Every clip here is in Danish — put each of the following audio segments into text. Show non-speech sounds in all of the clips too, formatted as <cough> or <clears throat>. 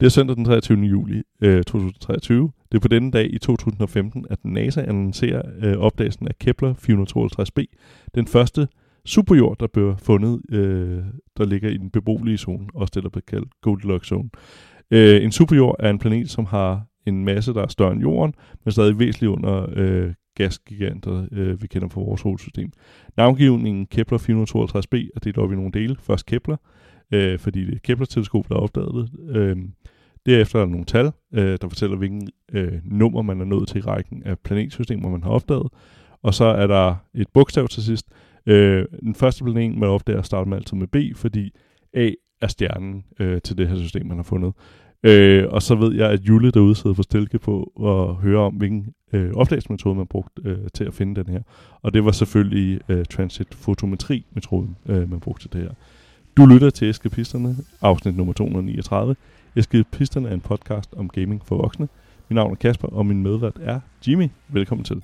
Det er søndag den 23. juli øh, 2023. Det er på denne dag i 2015, at NASA annoncerer øh, opdagelsen af Kepler 452b, den første superjord, der blev fundet, øh, der ligger i den beboelige zone, også det, der bliver kaldt Goldilocks zone. Øh, en superjord er en planet, som har en masse, der er større end jorden, men stadig væsentligt under øh, gasgiganter, øh, vi kender fra vores solsystem. Navngivningen Kepler 452b er delt op i nogle dele. Først Kepler, øh, fordi det er Kepler-teleskop, der opdagede det. Øh, derefter er der nogle tal, øh, der fortæller, hvilken øh, nummer man er nået til i rækken af planetsystemer, man har opdaget. Og så er der et bogstav til sidst. Øh, den første planet, man opdager, starter man altid med B, fordi A er stjernen øh, til det her system, man har fundet. Øh, og så ved jeg, at Jule derude sidder for stilke på at høre om, hvilken øh, opdagelsesmetode man brugte øh, til at finde den her. Og det var selvfølgelig øh, transit-fotometri-metoden, øh, man brugte til det her. Du lytter til Eskapisterne, afsnit nummer 239. Eskapisterne er en podcast om gaming for voksne. Mit navn er Kasper, og min medvært er Jimmy. Velkommen til.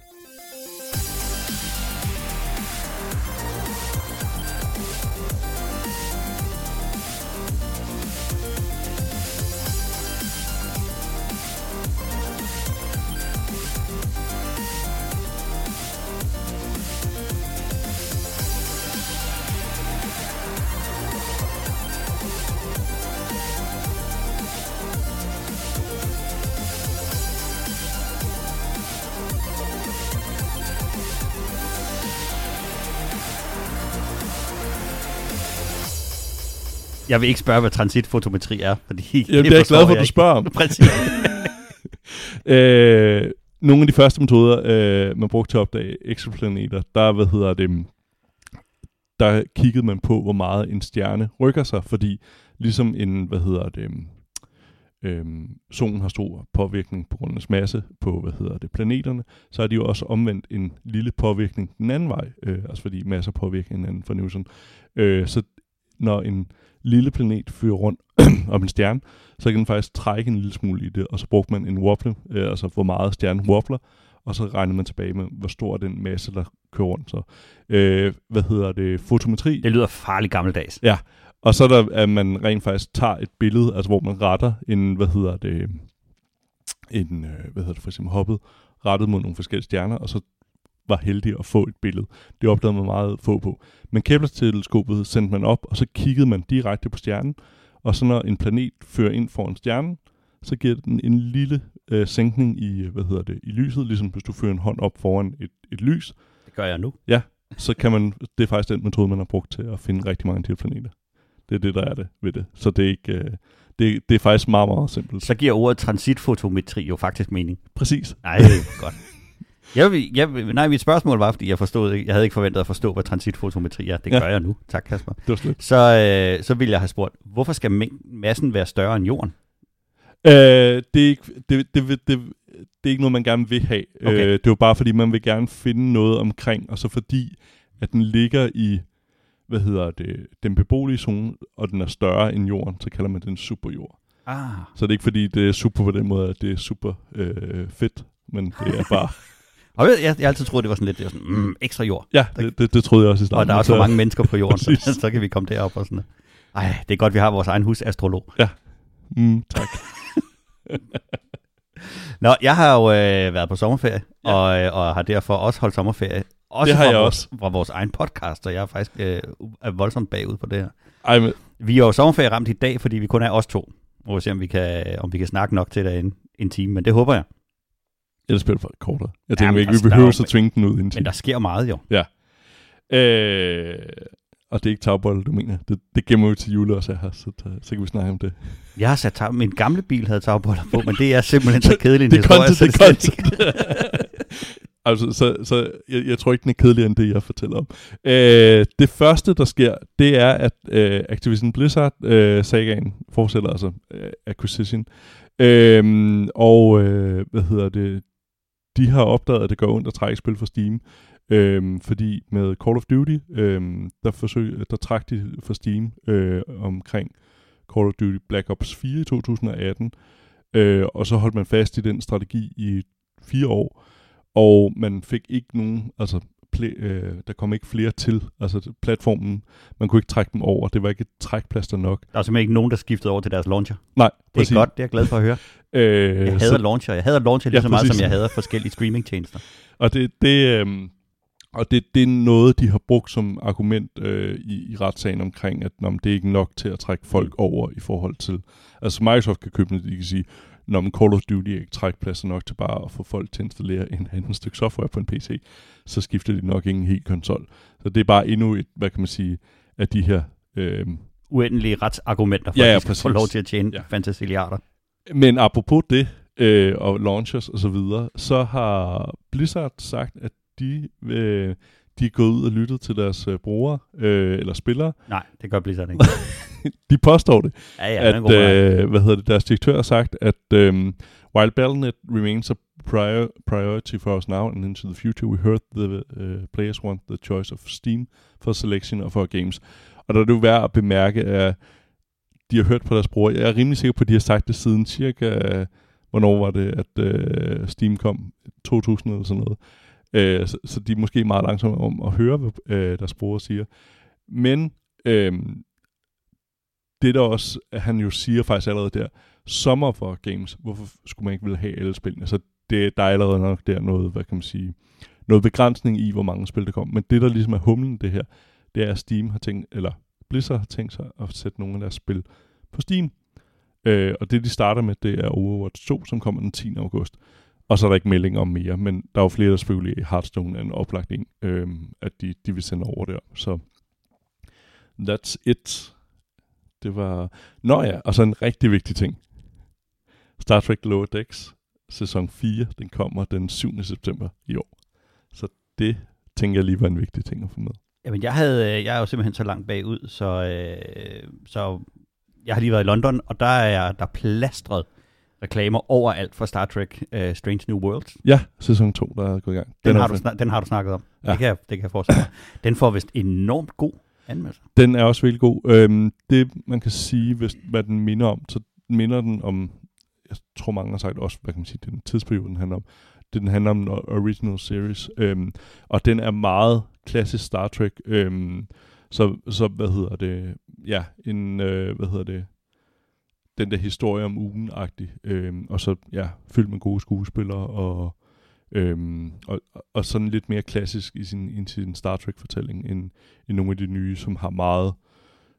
Jeg vil ikke spørge, hvad transitfotometri er, fordi Jamen, <laughs> det er jeg glad for, at du spørger om. <laughs> Præcis. <laughs> øh, nogle af de første metoder, øh, man brugte til at opdage eksoplaneter, der, hvad hedder det, der kiggede man på, hvor meget en stjerne rykker sig, fordi ligesom en, hvad hedder det, øh, solen har stor påvirkning på grund af masse på, hvad hedder det, planeterne, så er de jo også omvendt en lille påvirkning den anden vej, øh, altså fordi masser påvirker hinanden for Newton. Øh, så når en lille planet fører rundt <clears throat> om en stjerne, så kan den faktisk trække en lille smule i det, og så brugte man en wobble, øh, altså hvor meget stjernen wobbler, og så regner man tilbage med, hvor stor den masse, der kører rundt. Så, øh, hvad hedder det? Fotometri. Det lyder farligt gammeldags. Ja, og så er der, at man rent faktisk tager et billede, altså hvor man retter en, hvad hedder det, en, øh, hvad hedder det for eksempel, hoppet, rettet mod nogle forskellige stjerner, og så var heldig at få et billede. Det opdagede man meget få på. Men Kepler-teleskopet sendte man op, og så kiggede man direkte på stjernen, og så når en planet fører ind foran stjernen, så giver den en lille øh, sænkning i, hvad hedder det, i lyset, ligesom hvis du fører en hånd op foran et, et lys. Det gør jeg nu. Ja, så kan man, det er faktisk den metode, man har brugt til at finde rigtig mange de planeter. Det er det, der er det ved det. Så det er ikke, øh, det, det er faktisk meget, meget simpelt. Så giver ordet transitfotometri jo faktisk mening. Præcis. Nej, godt. Jeg, jeg, nej, mit spørgsmål var, fordi jeg forstod jeg havde ikke forventet at forstå, hvad transitfotometri er. Det Ja. gør jeg nu. Tak, Kasper. Det var slet. Så, øh, så ville jeg have spurgt, hvorfor skal massen være større end jorden? Øh, det, er ikke, det, det, det, det, er ikke noget, man gerne vil have. Okay. Øh, det er jo bare, fordi man vil gerne finde noget omkring, og så fordi, at den ligger i, hvad hedder det, den beboelige zone, og den er større end jorden, så kalder man den superjord. Ah. Så det er ikke fordi, det er super på den måde, at det er super øh, fedt, men det er bare... <laughs> Og jeg, jeg, jeg altid troede, det var sådan lidt det var sådan, mm, ekstra jord. ja, det, det, det troede jeg også i starten. Og der er også Så- for mange mennesker på jorden, <laughs> så, så kan vi komme derop og sådan noget. Ej, det er godt, vi har vores egen husastrolog. Mm, tak. <laughs> Nå, jeg har jo øh, været på sommerferie, ja. og, øh, og har derfor også holdt sommerferie. Også Det har jeg vores, fra vores egen podcast, og jeg er faktisk øh, er voldsomt bagud på det her. Ej, men, Vi er jo sommerferie ramt i dag, fordi vi kun er os to. Og vi se, om vi kan, om vi kan snakke nok til det en, en time, men det håber jeg. Ellers bliver det for kortere. Jeg Ja, tænker men ikke, altså, vi der er behøver at tvinge den ud i en time. Men der sker meget jo. Øh, og det er ikke tagbold, du mener. Det, det gemmer vi til jule også er her, så, så kan vi snakke om det. Jeg har sat tag, min gamle bil havde tagboller på, men det er simpelthen <laughs> så kedeligt en det er historie. content, så det er slet content. altså, så, så jeg, jeg tror ikke, den er kedeligere end det, jeg fortæller om. Øh, det første, der sker, det er, at øh, Activision Blizzard, øh, fortsætter altså øh, Acquisition, øh, og øh, hvad hedder det, de har opdaget, at det går ondt at trække spil fra Steam, Øhm, fordi med Call of Duty, øhm, der, forsøg, der trak de fra Steam øh, omkring Call of Duty Black Ops 4 i 2018, øh, og så holdt man fast i den strategi i fire år, og man fik ikke nogen, altså øh, der kom ikke flere til. Altså platformen, man kunne ikke trække dem over. Det var ikke et trækplaster nok. Der er simpelthen ikke nogen, der skiftede over til deres launcher. Nej, Det er godt, det er jeg glad for at høre. <laughs> Øh, Jeg så- hader launcher. Jeg hader launcher lige Ja, så meget, præcis. som jeg hader forskellige streamingtjenester. Og det, det, øhm, og det, det er noget, de har brugt som argument øh, i, i retssagen omkring, at når det er ikke nok til at trække folk over i forhold til... Altså Microsoft kan købe det, de kan sige, når man Call of Duty ikke trækker pladser nok til bare at få folk til at installere en <laughs> anden stykke software på en PC, så skifter de nok ingen helt konsol. Så det er bare endnu et, hvad kan man sige, af de her... Øh, Uendelige retsargumenter for, Ja, at ja, de skal få lov til at tjene ja. fantasiliarder. Men apropos det, øh, og launchers og så videre, så har Blizzard sagt, at de, øh, de er gået ud og lyttet til deres øh, brugere, øh, eller spillere. Nej, det gør Blizzard ikke. <laughs> De påstår det, Ja, ja, at øh, hvad hedder det, deres direktør har sagt, at øh, while Battle.net remains a prior, priority for us now and into the future, we heard the uh, players want the choice of Steam for selection of our games. Og der er det jo værd at bemærke, at de har hørt på deres brugere. Jeg er rimelig sikker på, at de har sagt det siden cirka, hvornår var det, at øh, Steam kom? 2000 eller sådan noget. Øh, så, så de er måske meget langsomme om at høre, hvad øh, deres bror siger. Men øh, det der også, at han jo siger faktisk allerede der, sommer for games, hvorfor skulle man ikke ville have alle spillene? Så det, der er allerede nok der noget, hvad kan man sige, noget begrænsning i, hvor mange spil der kommer. Men det, der ligesom er humlen det her, det er, at Steam har tænkt, eller Blizzard har tænkt sig at sætte nogle af deres spil på Steam. Øh, og det, de starter med, det er Overwatch 2, som kommer den 10. august. Og så er der ikke melding om mere, men der er jo flere, der selvfølgelig i Hearthstone en oplagning, en, øh, at de, de vil sende over der. Så that's it. Det var... Nå ja, og så en rigtig vigtig ting. Star Trek Lower Decks, sæson 4, den kommer den 7. september i år. Så det tænker jeg lige var en vigtig ting at få med. Jamen, jeg, havde, øh, jeg er jo simpelthen så langt bagud, så, øh, så jeg har lige været i London, og der er jeg der er plastret reklamer overalt for Star Trek uh, Strange New Worlds. Ja, sæson 2, der er gået i gang. Den, er har du, snak, den har du snakket om. Ja. Ja. Det, kan jeg, det kan jeg forestille mig. Den får vist enormt god anmeldelse. Den er også virkelig god. Øhm, det, man kan sige, hvis, hvad den minder om, så minder den om, jeg tror mange har sagt også, hvad kan man sige, det er den tidsperiode, den handler om. Det, den handler om en original series, øhm, og den er meget klassisk Star Trek. Øhm, så, så, hvad hedder det, ja, en, øh, hvad hedder det, den der historie om ugen øh, og så, ja, fyldt med gode skuespillere, og, øh, og, og sådan lidt mere klassisk i sin, i sin Star Trek-fortælling, end, end nogle af de nye, som har meget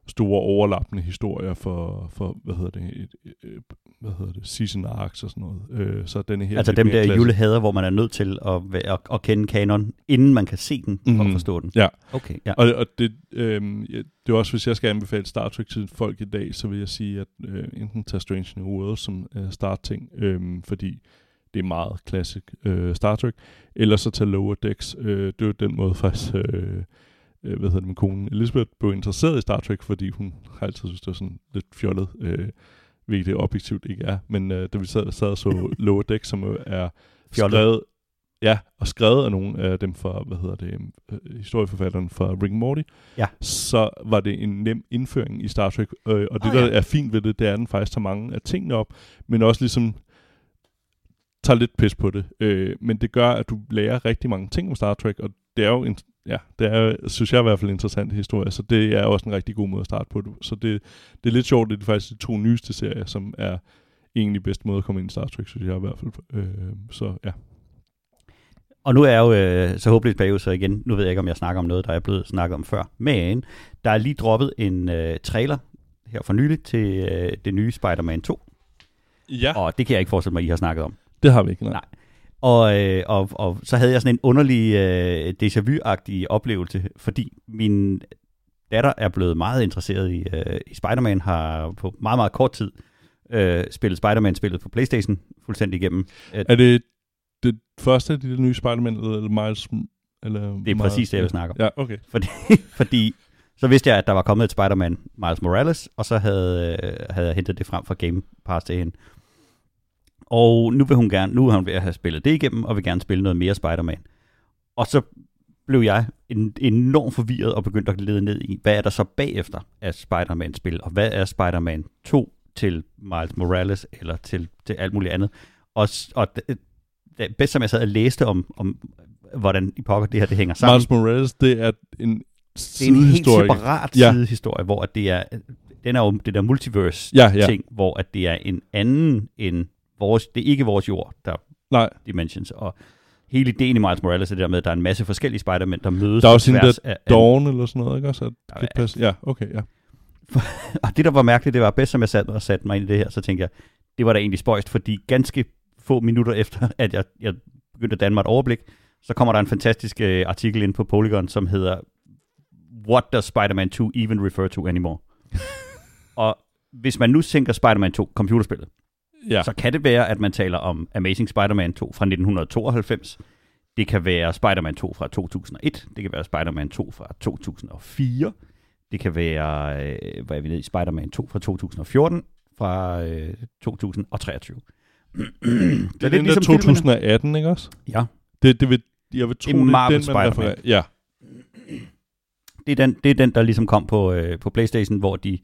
store overlappende historier for, for hvad hedder det, et, et, et, hvad hedder det, season arcs og sådan noget. Øh, så den er her Altså dem der klassisk. julehader, hvor man er nødt til at, at, at kende kanon, inden man kan se den, for Mhm. at forstå den. Ja. Okay, ja. Og, og det, øh, det er også, hvis jeg skal anbefale Star Trek til folk i dag, så vil jeg sige, at øh, enten tage Strange New Worlds som øh, startting, øh, fordi det er meget classic øh, Star Trek, eller så tage Lower Decks. Øh, det er jo den måde <laughs> faktisk, øh, øh, hvad hedder det, min kone Elisabeth blev interesseret i Star Trek, fordi hun har altid synes, det var sådan lidt fjollet, øh, hvilket det objektivt ikke er. Men øh, da vi sad, sad og så <laughs> Lower Decks, som er Fjollet. skrevet, ja, og skrevet af nogle af dem fra, hvad hedder det, øh, historieforfatteren fra Rick Morty, Ja. så var det en nem indføring i Star Trek. Øh, og det, oh, der ja. er fint ved det, det er, at den faktisk tager mange af tingene op, men også ligesom tager lidt pis på det. Øh, men det gør, at du lærer rigtig mange ting om Star Trek, og det er jo, en, ja, det er, synes jeg i hvert fald, en interessant historie, så det er også en rigtig god måde at starte på. Så det, det er lidt sjovt, det er faktisk de to nyeste serier, som er egentlig bedste måde at komme ind i Star Trek, synes jeg i hvert fald. Øh, så ja. Og nu er jeg jo øh, så håbløst bagud, så igen, nu ved jeg ikke, om jeg snakker om noget, der er blevet snakket om før. Men der er lige droppet en øh, trailer her for nylig til øh, det nye Spider-Man 2. Ja, Og det kan jeg ikke forestille mig, I har snakket om. det har vi ikke, nej. Nej. Og, øh, og, og så havde jeg sådan en underlig øh, déjà vu-agtig oplevelse, fordi min datter er blevet meget interesseret i, øh, i Spider-Man, har på meget, meget kort tid øh, spillet Spider-Man-spillet på Playstation fuldstændig igennem. Øh, Er det det første af de nye Spider-Man, eller Miles? Eller det er præcis det, jeg vil snakke om. Ja, okay. Fordi, <laughs> fordi så vidste jeg, at der var kommet et Spider-Man Miles Morales, og så havde, øh, havde jeg hentet det frem fra Game Pass til hende. Og nu vil hun gerne, nu er hun ved at have spillet det igennem, og vil gerne spille noget mere Spider-Man. Og så blev jeg en, enormt forvirret og begyndte at lede ned i, hvad er der så bagefter af Spider-Man-spil, og hvad er Spider-Man 2 til Miles Morales, eller til, til alt muligt andet. Og, og det, det bedst som jeg sad og læste om, om hvordan i pokker det her det hænger sammen. Miles Morales, det er en det er en helt separat Ja. sidehistorie, hvor at det er, den er jo det der multiverse Ja, ja. ting, hvor at det er en anden end vores, det er ikke vores jord, der Nej, Dimensions, og hele ideen i Miles Morales er det der med, at der er en masse forskellige Spider-Man, der mødes Der er også hende tværs af, Dawn eller sådan noget, ikke også? At Ja, det passer. Ja, okay, ja. <laughs> Og det, der var mærkeligt, det var bedst, som jeg satte og satte mig ind i det her, så tænkte jeg, det var da egentlig spøjst, fordi ganske få minutter efter, at jeg, jeg begyndte at danne mig et overblik, så kommer der en fantastisk øh, artikel ind på Polygon, som hedder What does Spider-Man 2 even refer to anymore? <laughs> og hvis man nu tænker Spider-Man 2, computerspillet, Ja, så kan det være, at man taler om Amazing Spider-Man 2 fra 1992. Det kan være Spider-Man 2 fra 2001. Det kan være Spider-Man 2 fra 2004. Det kan være, øh, hvad er vi nede i, Spider-Man 2 fra 2014, fra øh, 2023. <clears throat> det er den der filmene. 2018, ikke også? Ja, Det, det vil, jeg vil tro, Det er det er den, man Spider-Man. refererer. Ja, det er den, det er den der ligesom kom på, øh, på Playstation, hvor de,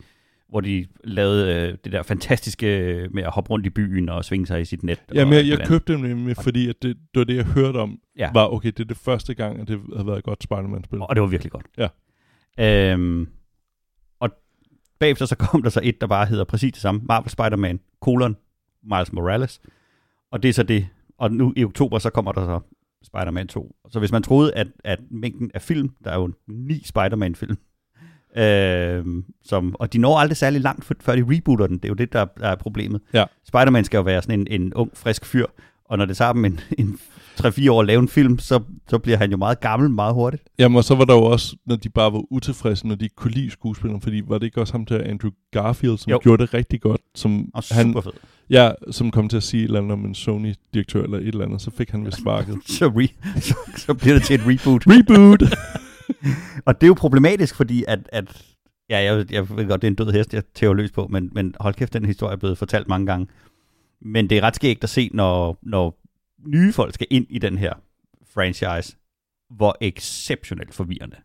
hvor de lavede øh, det der fantastiske øh, med at hoppe rundt i byen og svinge sig i sit net. Jamen, og jeg, jeg købte dem nemlig, fordi at det, det var det, jeg hørte om, Ja. var, okay, det er det første gang, at det havde været et godt Spider-Man-spil. Og det var virkelig godt. Ja. Øhm, og bagefter så kom der så et, der bare hedder præcis det samme. Marvel Spider-Man, colon, Miles Morales. Og det er så det. Og nu i oktober, så kommer der så Spider-Man 2. Så hvis man troede, at, at mængden af film, der er jo ni Spider-Man-film, øhm, som, og de når aldrig særlig langt, før de rebooter den. Det er jo det, der, er problemet. Ja. Spider-Man skal jo være sådan en, en ung, frisk fyr, og når det tager dem en, en 3-4 år at lave en film, så, så bliver han jo meget gammel meget hurtigt. Jamen, og så var der jo også, når de bare var utilfredse, når de ikke kunne lide skuespilleren, fordi var det ikke også ham der, Andrew Garfield, som jo. gjorde det rigtig godt, som Og han, super fed. ja, som kom til at sige et eller andet om en Sony-direktør eller et eller andet, så fik han vist sparket. <laughs> så, re, så, så bliver det til et reboot. Reboot! <laughs> <laughs> og det er jo problematisk, fordi at, at ja, jeg, jeg ved godt, det er en død hest, jeg tæver løs på, men, men hold kæft, den historie er blevet fortalt mange gange. Men det er ret skægt at se, når, når nye folk skal ind i den her franchise, hvor exceptionelt forvirrende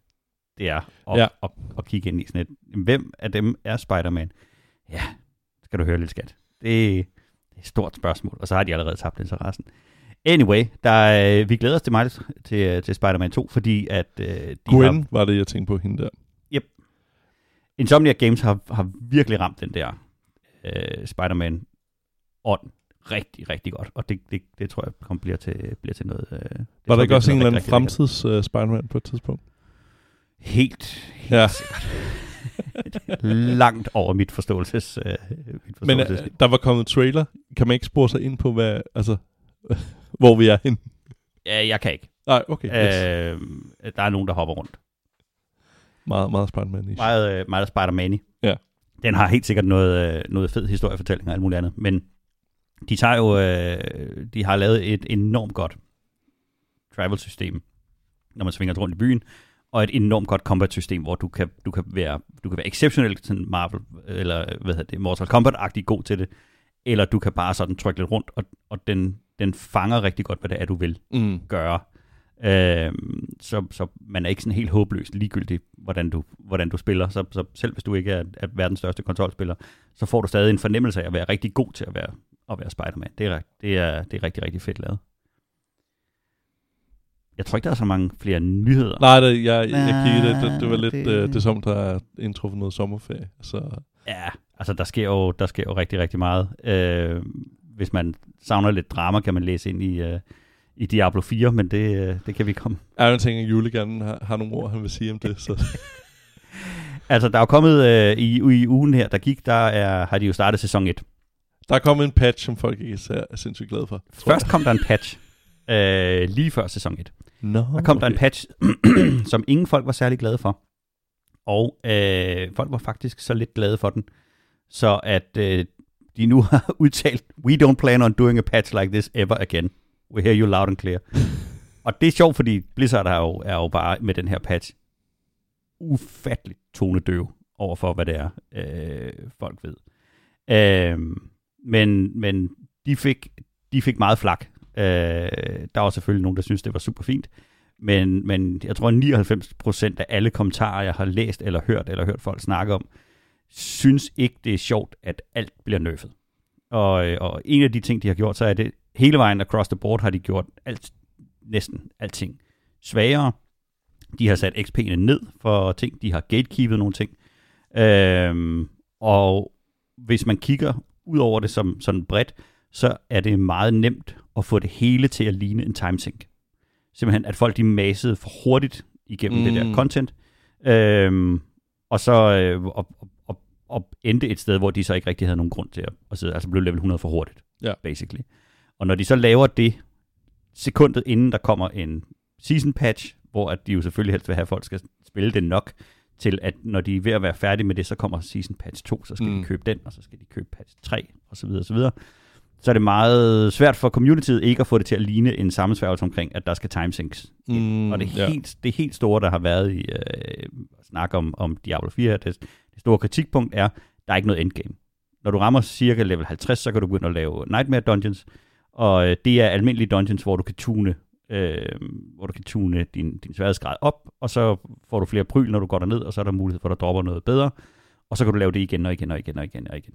det er at, Ja. ja. at, at kigge ind i sådan et. Hvem af dem er Spider-Man? Ja, skal du høre lidt skat. Det, det er et stort spørgsmål, og så har de allerede tabt interessen. Anyway, der, øh, vi glæder os til, mig, til, til Spider-Man 2, fordi at øh, de har, Gwen var det, jeg tænkte på hende der. Insomniac Games har, har virkelig ramt den der øh, Spider-Man ånd rigtig, rigtig godt. Og det, det, det tror jeg kom, bliver, til, bliver til noget... Øh, det Var der ikke også en eller anden fremtids uh, Spider-Man på et tidspunkt? Helt, helt Ja. <laughs> Langt over mit forståelses... Øh, mit Men forståelses uh, der var kommet trailer. Kan man ikke spore sig ind på, hvad, altså, <laughs> hvor vi er henne? ja, jeg kan ikke. Nej, okay. Yes. Øh, der er nogen, der hopper rundt. Meget, meget Spider-Man. -ish. Meget, øh, meget Spider-Man Ja. Den har helt sikkert noget, øh, noget fed historiefortælling og alt muligt andet. Men de tager jo... Øh, de har lavet et enormt godt travel-system, når man svinger rundt i byen, og et enormt godt combat-system, hvor du kan, du kan være, du kan være exceptionelt sådan Marvel, eller hvad hedder det, Mortal Kombat-agtig god til det, eller du kan bare sådan trykke lidt rundt, og, og den, den fanger rigtig godt, hvad det er, du vil Mm. gøre. Øhm, så, så man er ikke sådan helt håbløs ligegyldigt, hvordan du, hvordan du spiller. Så, så selv hvis du ikke er, er verdens største kontrolspiller, så får du stadig en fornemmelse af at være rigtig god til at være, at være Spider-Man. Det er, det, er, det er rigtig, rigtig fedt lavet. Jeg tror ikke, der er så mange flere nyheder. Nej, det, jeg, jeg kiggede det. Det, det var lidt, det- uh, det er som, der er indtruffet noget sommerferie. Så Ja, altså der sker jo, der sker jo rigtig, rigtig meget. Øh, hvis man savner lidt drama, kan man læse ind i, øh, i Diablo 4, men det, øh, det kan vi komme er der ting, at gerne har, har nogle ord, han vil sige om det. Så. <laughs> Altså, der er jo kommet øh, i, i ugen her, der gik, der er, har de jo startet sæson 1. Der er kommet en patch, som folk ikke er, er sindssygt glade for. Først kom der en patch, øh, lige før sæson 1. jeg. Nå, Der kom okay. der en patch, <clears throat> som ingen folk var særlig glade for. Og øh, folk var faktisk så lidt glade for den, så at øh, de nu har <laughs> udtalt, we don't plan on doing a patch like this ever again. We hear you loud and clear. <laughs> og det er sjovt, fordi Blizzard er jo, er jo bare med den her patch ufatteligt tonedøv over for, hvad det er, øh, folk ved. Øh, men, men de fik, de fik meget flak. Øh, der var selvfølgelig nogen, der synes det var super fint. Men, men jeg tror, 99% af alle kommentarer, jeg har læst eller hørt, eller hørt folk snakke om, synes ikke, det er sjovt, at alt bliver nerfed. Og, øh, og en af de ting, de har gjort, så er det hele vejen across the board, har de gjort alt, næsten alting svagere. De har sat XP'ene ned for ting. De har gatekeepet nogle ting. Øhm, og hvis man kigger ud over det som sådan bredt, så er det meget nemt at få det hele til at ligne en timesync. Simpelthen, at folk de masede for hurtigt igennem mm. det der Mm. content, øhm, og så øh, og, og, og endte et sted, hvor de så ikke rigtig havde nogen grund til at, at sidde, altså blev level 100 for hurtigt, Ja. basically. Og når de så laver det, sekundet inden der kommer en season patch, hvor at de jo selvfølgelig helst vil have, at folk skal spille det nok, til at når de er ved at være færdige med det, så kommer season patch 2, så skal mm. De købe den, og så skal de købe patch 3, og så videre, så er det meget svært for communityet ikke at få det til at ligne en sammensværgelse omkring, at der skal timesyncs. Mm, og det, er ja. helt, det helt store, der har været i øh, snak om, om Diablo 4, her, det, det store kritikpunkt er, der er ikke noget endgame. Når du rammer cirka level 50, så kan du begynde at lave Nightmare Dungeons, og øh, det er almindelige dungeons, hvor du kan tune, øh, hvor du kan tune din, din sværhedsgrad op, og så får du flere pryl, når du går derned, og så er der mulighed for, at der dropper noget bedre, og så kan du lave det igen og igen og igen og igen og igen.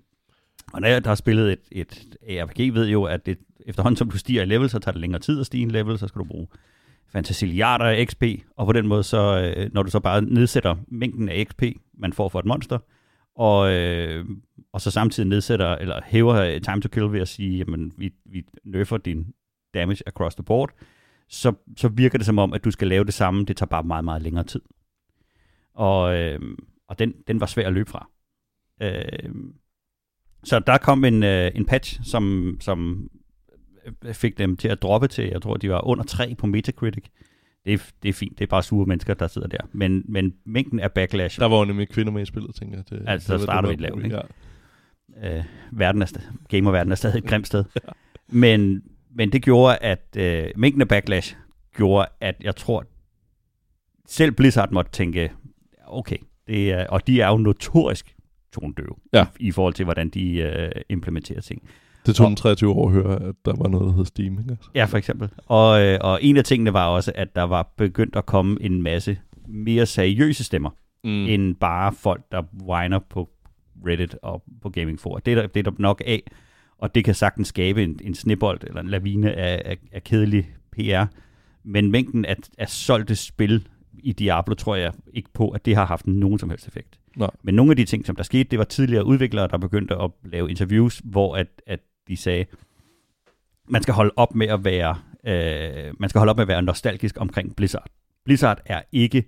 Og når jeg der har spillet et, et ARPG, ved jo, at det, efterhånden som du stiger i level, så tager det længere tid at stige i en level, så skal du bruge fantasiliarder af XP, og på den måde, så, øh, når du så bare nedsætter mængden af XP, man får for et monster, og, øh, og så samtidig nedsætter, eller hæver øh, time to kill ved at sige, jamen, vi, vi nerfer din damage across the board, så, så virker det som om, at du skal lave det samme, det tager bare meget, meget længere tid. Og, øh, og den, den var svær at løbe fra. Øh, så der kom en, øh, en patch, som, som fik dem til at droppe til, jeg tror, de var under 3 på Metacritic. Det er, det er fint, det er bare sure mennesker, der sidder der. Men, men mængden af backlash, Der var jo nemlig kvinder med i spillet, tænker jeg. Det, Altså, det var starter vi der et lavt, ikke? øh, verden er sta- gamerverden er stadig et grimt sted. <laughs> Men, men det gjorde, at øh, mængden af backlash gjorde, at jeg tror, selv Blizzard måtte tænke, okay, det er, og de er jo notorisk tonedøve Ja. i, i forhold til, hvordan de øh, implementerer ting. Det tog den 23 år at høre, at der var noget, der hed Steam. Ikke? Ja, for eksempel. Og, øh, og en af tingene var også, at der var begyndt at komme en masse mere seriøse stemmer, Mm. end bare folk, der whiner på Reddit og på Gaming For. Det er der, det er der nok af, og det kan sagtens skabe en, en snibbold eller en lavine af, af, af kedelig PR. Men mængden af, af solgte spil i Diablo tror jeg ikke på, at det har haft nogen som helst effekt. Nej. Men nogle af de ting, som der skete, det var tidligere udviklere, der begyndte at lave interviews, hvor at, at de sagde, man skal holde op med at være, øh, man skal holde op med at være nostalgisk omkring Blizzard. Blizzard er ikke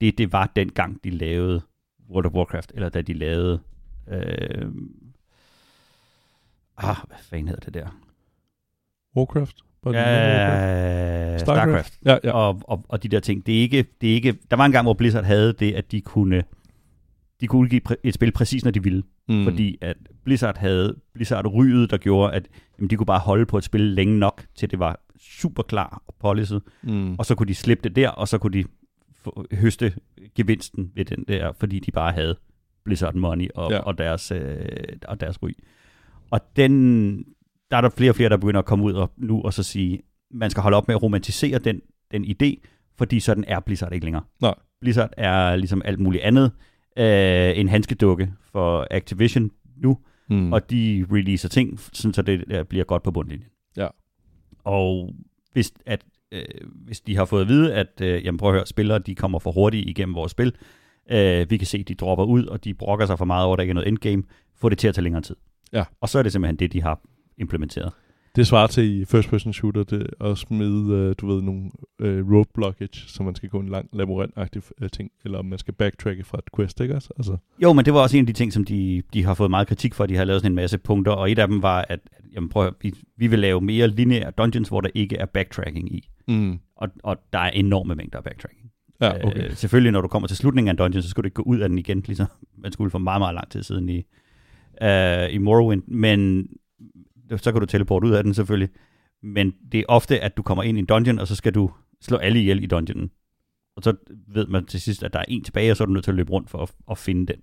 det, det var dengang, de lavede World of Warcraft, eller da de lavede, øh, ah, hvad fanden hedder det der? Warcraft? Ja, Starcraft? Starcraft. Ja, ja. Og, og, og de der ting. Det er, ikke, det er ikke, der var en gang, hvor Blizzard havde det, at de kunne, de kunne udgive et spil præcis, når de ville. Mm. Fordi at Blizzard havde Blizzard ryget, der gjorde, at jamen, de kunne bare holde på et spil længe nok, til det var super klar og policet. Mm. Og så kunne de slippe det der, og så kunne de få, høste gevinsten ved den der, fordi de bare havde Blizzard Money og, ja. og, deres, øh, og deres ry. Og den, der er der flere og flere, der begynder at komme ud og, nu og så sige, man skal holde op med at romantisere den, den idé, fordi sådan er Blizzard ikke længere. Nej. Blizzard er ligesom alt muligt andet, øh, en handskedukke for Activision nu, Mm. og de releaser ting, sådan så det øh, bliver godt på bundlinjen. Ja. Og hvis, at, øh, hvis de har fået at vide, at øh, jamen prøv at høre, spillere de kommer for hurtigt igennem vores spil, øh, vi kan se, at de dropper ud, og de brokker sig for meget over, at der ikke er noget endgame, få det til at tage længere tid. Ja. Og så er det simpelthen det, de har implementeret. Det svarer til i first person shooter det at smide, øh, du ved, nogle øh, road blockage, så man skal gå en lang labyrintagtig øh, ting, eller om man skal backtracke fra et quest, ikke også? Altså, Jo, men det var også en af de ting, som de, de har fået meget kritik for. De har lavet sådan en masse punkter, og et af dem var, at, at jamen prøv at, vi, vi vil lave mere lineære dungeons, hvor der ikke er backtracking i. mm. Og, og der er enorme mængder af backtracking. Ja, okay. Øh, selvfølgelig, når du kommer til slutningen af en dungeon, så skal du ikke gå ud af den igen, ligesom man skulle for meget, meget lang tid siden i, øh, i Morrowind. Men så kan du teleporte ud af den selvfølgelig. Men det er ofte, at du kommer ind i en dungeon, og så skal du slå alle ihjel i dungeonen. Og så ved man til sidst, at der er en tilbage, og så er du nødt til at løbe rundt for at, at finde den.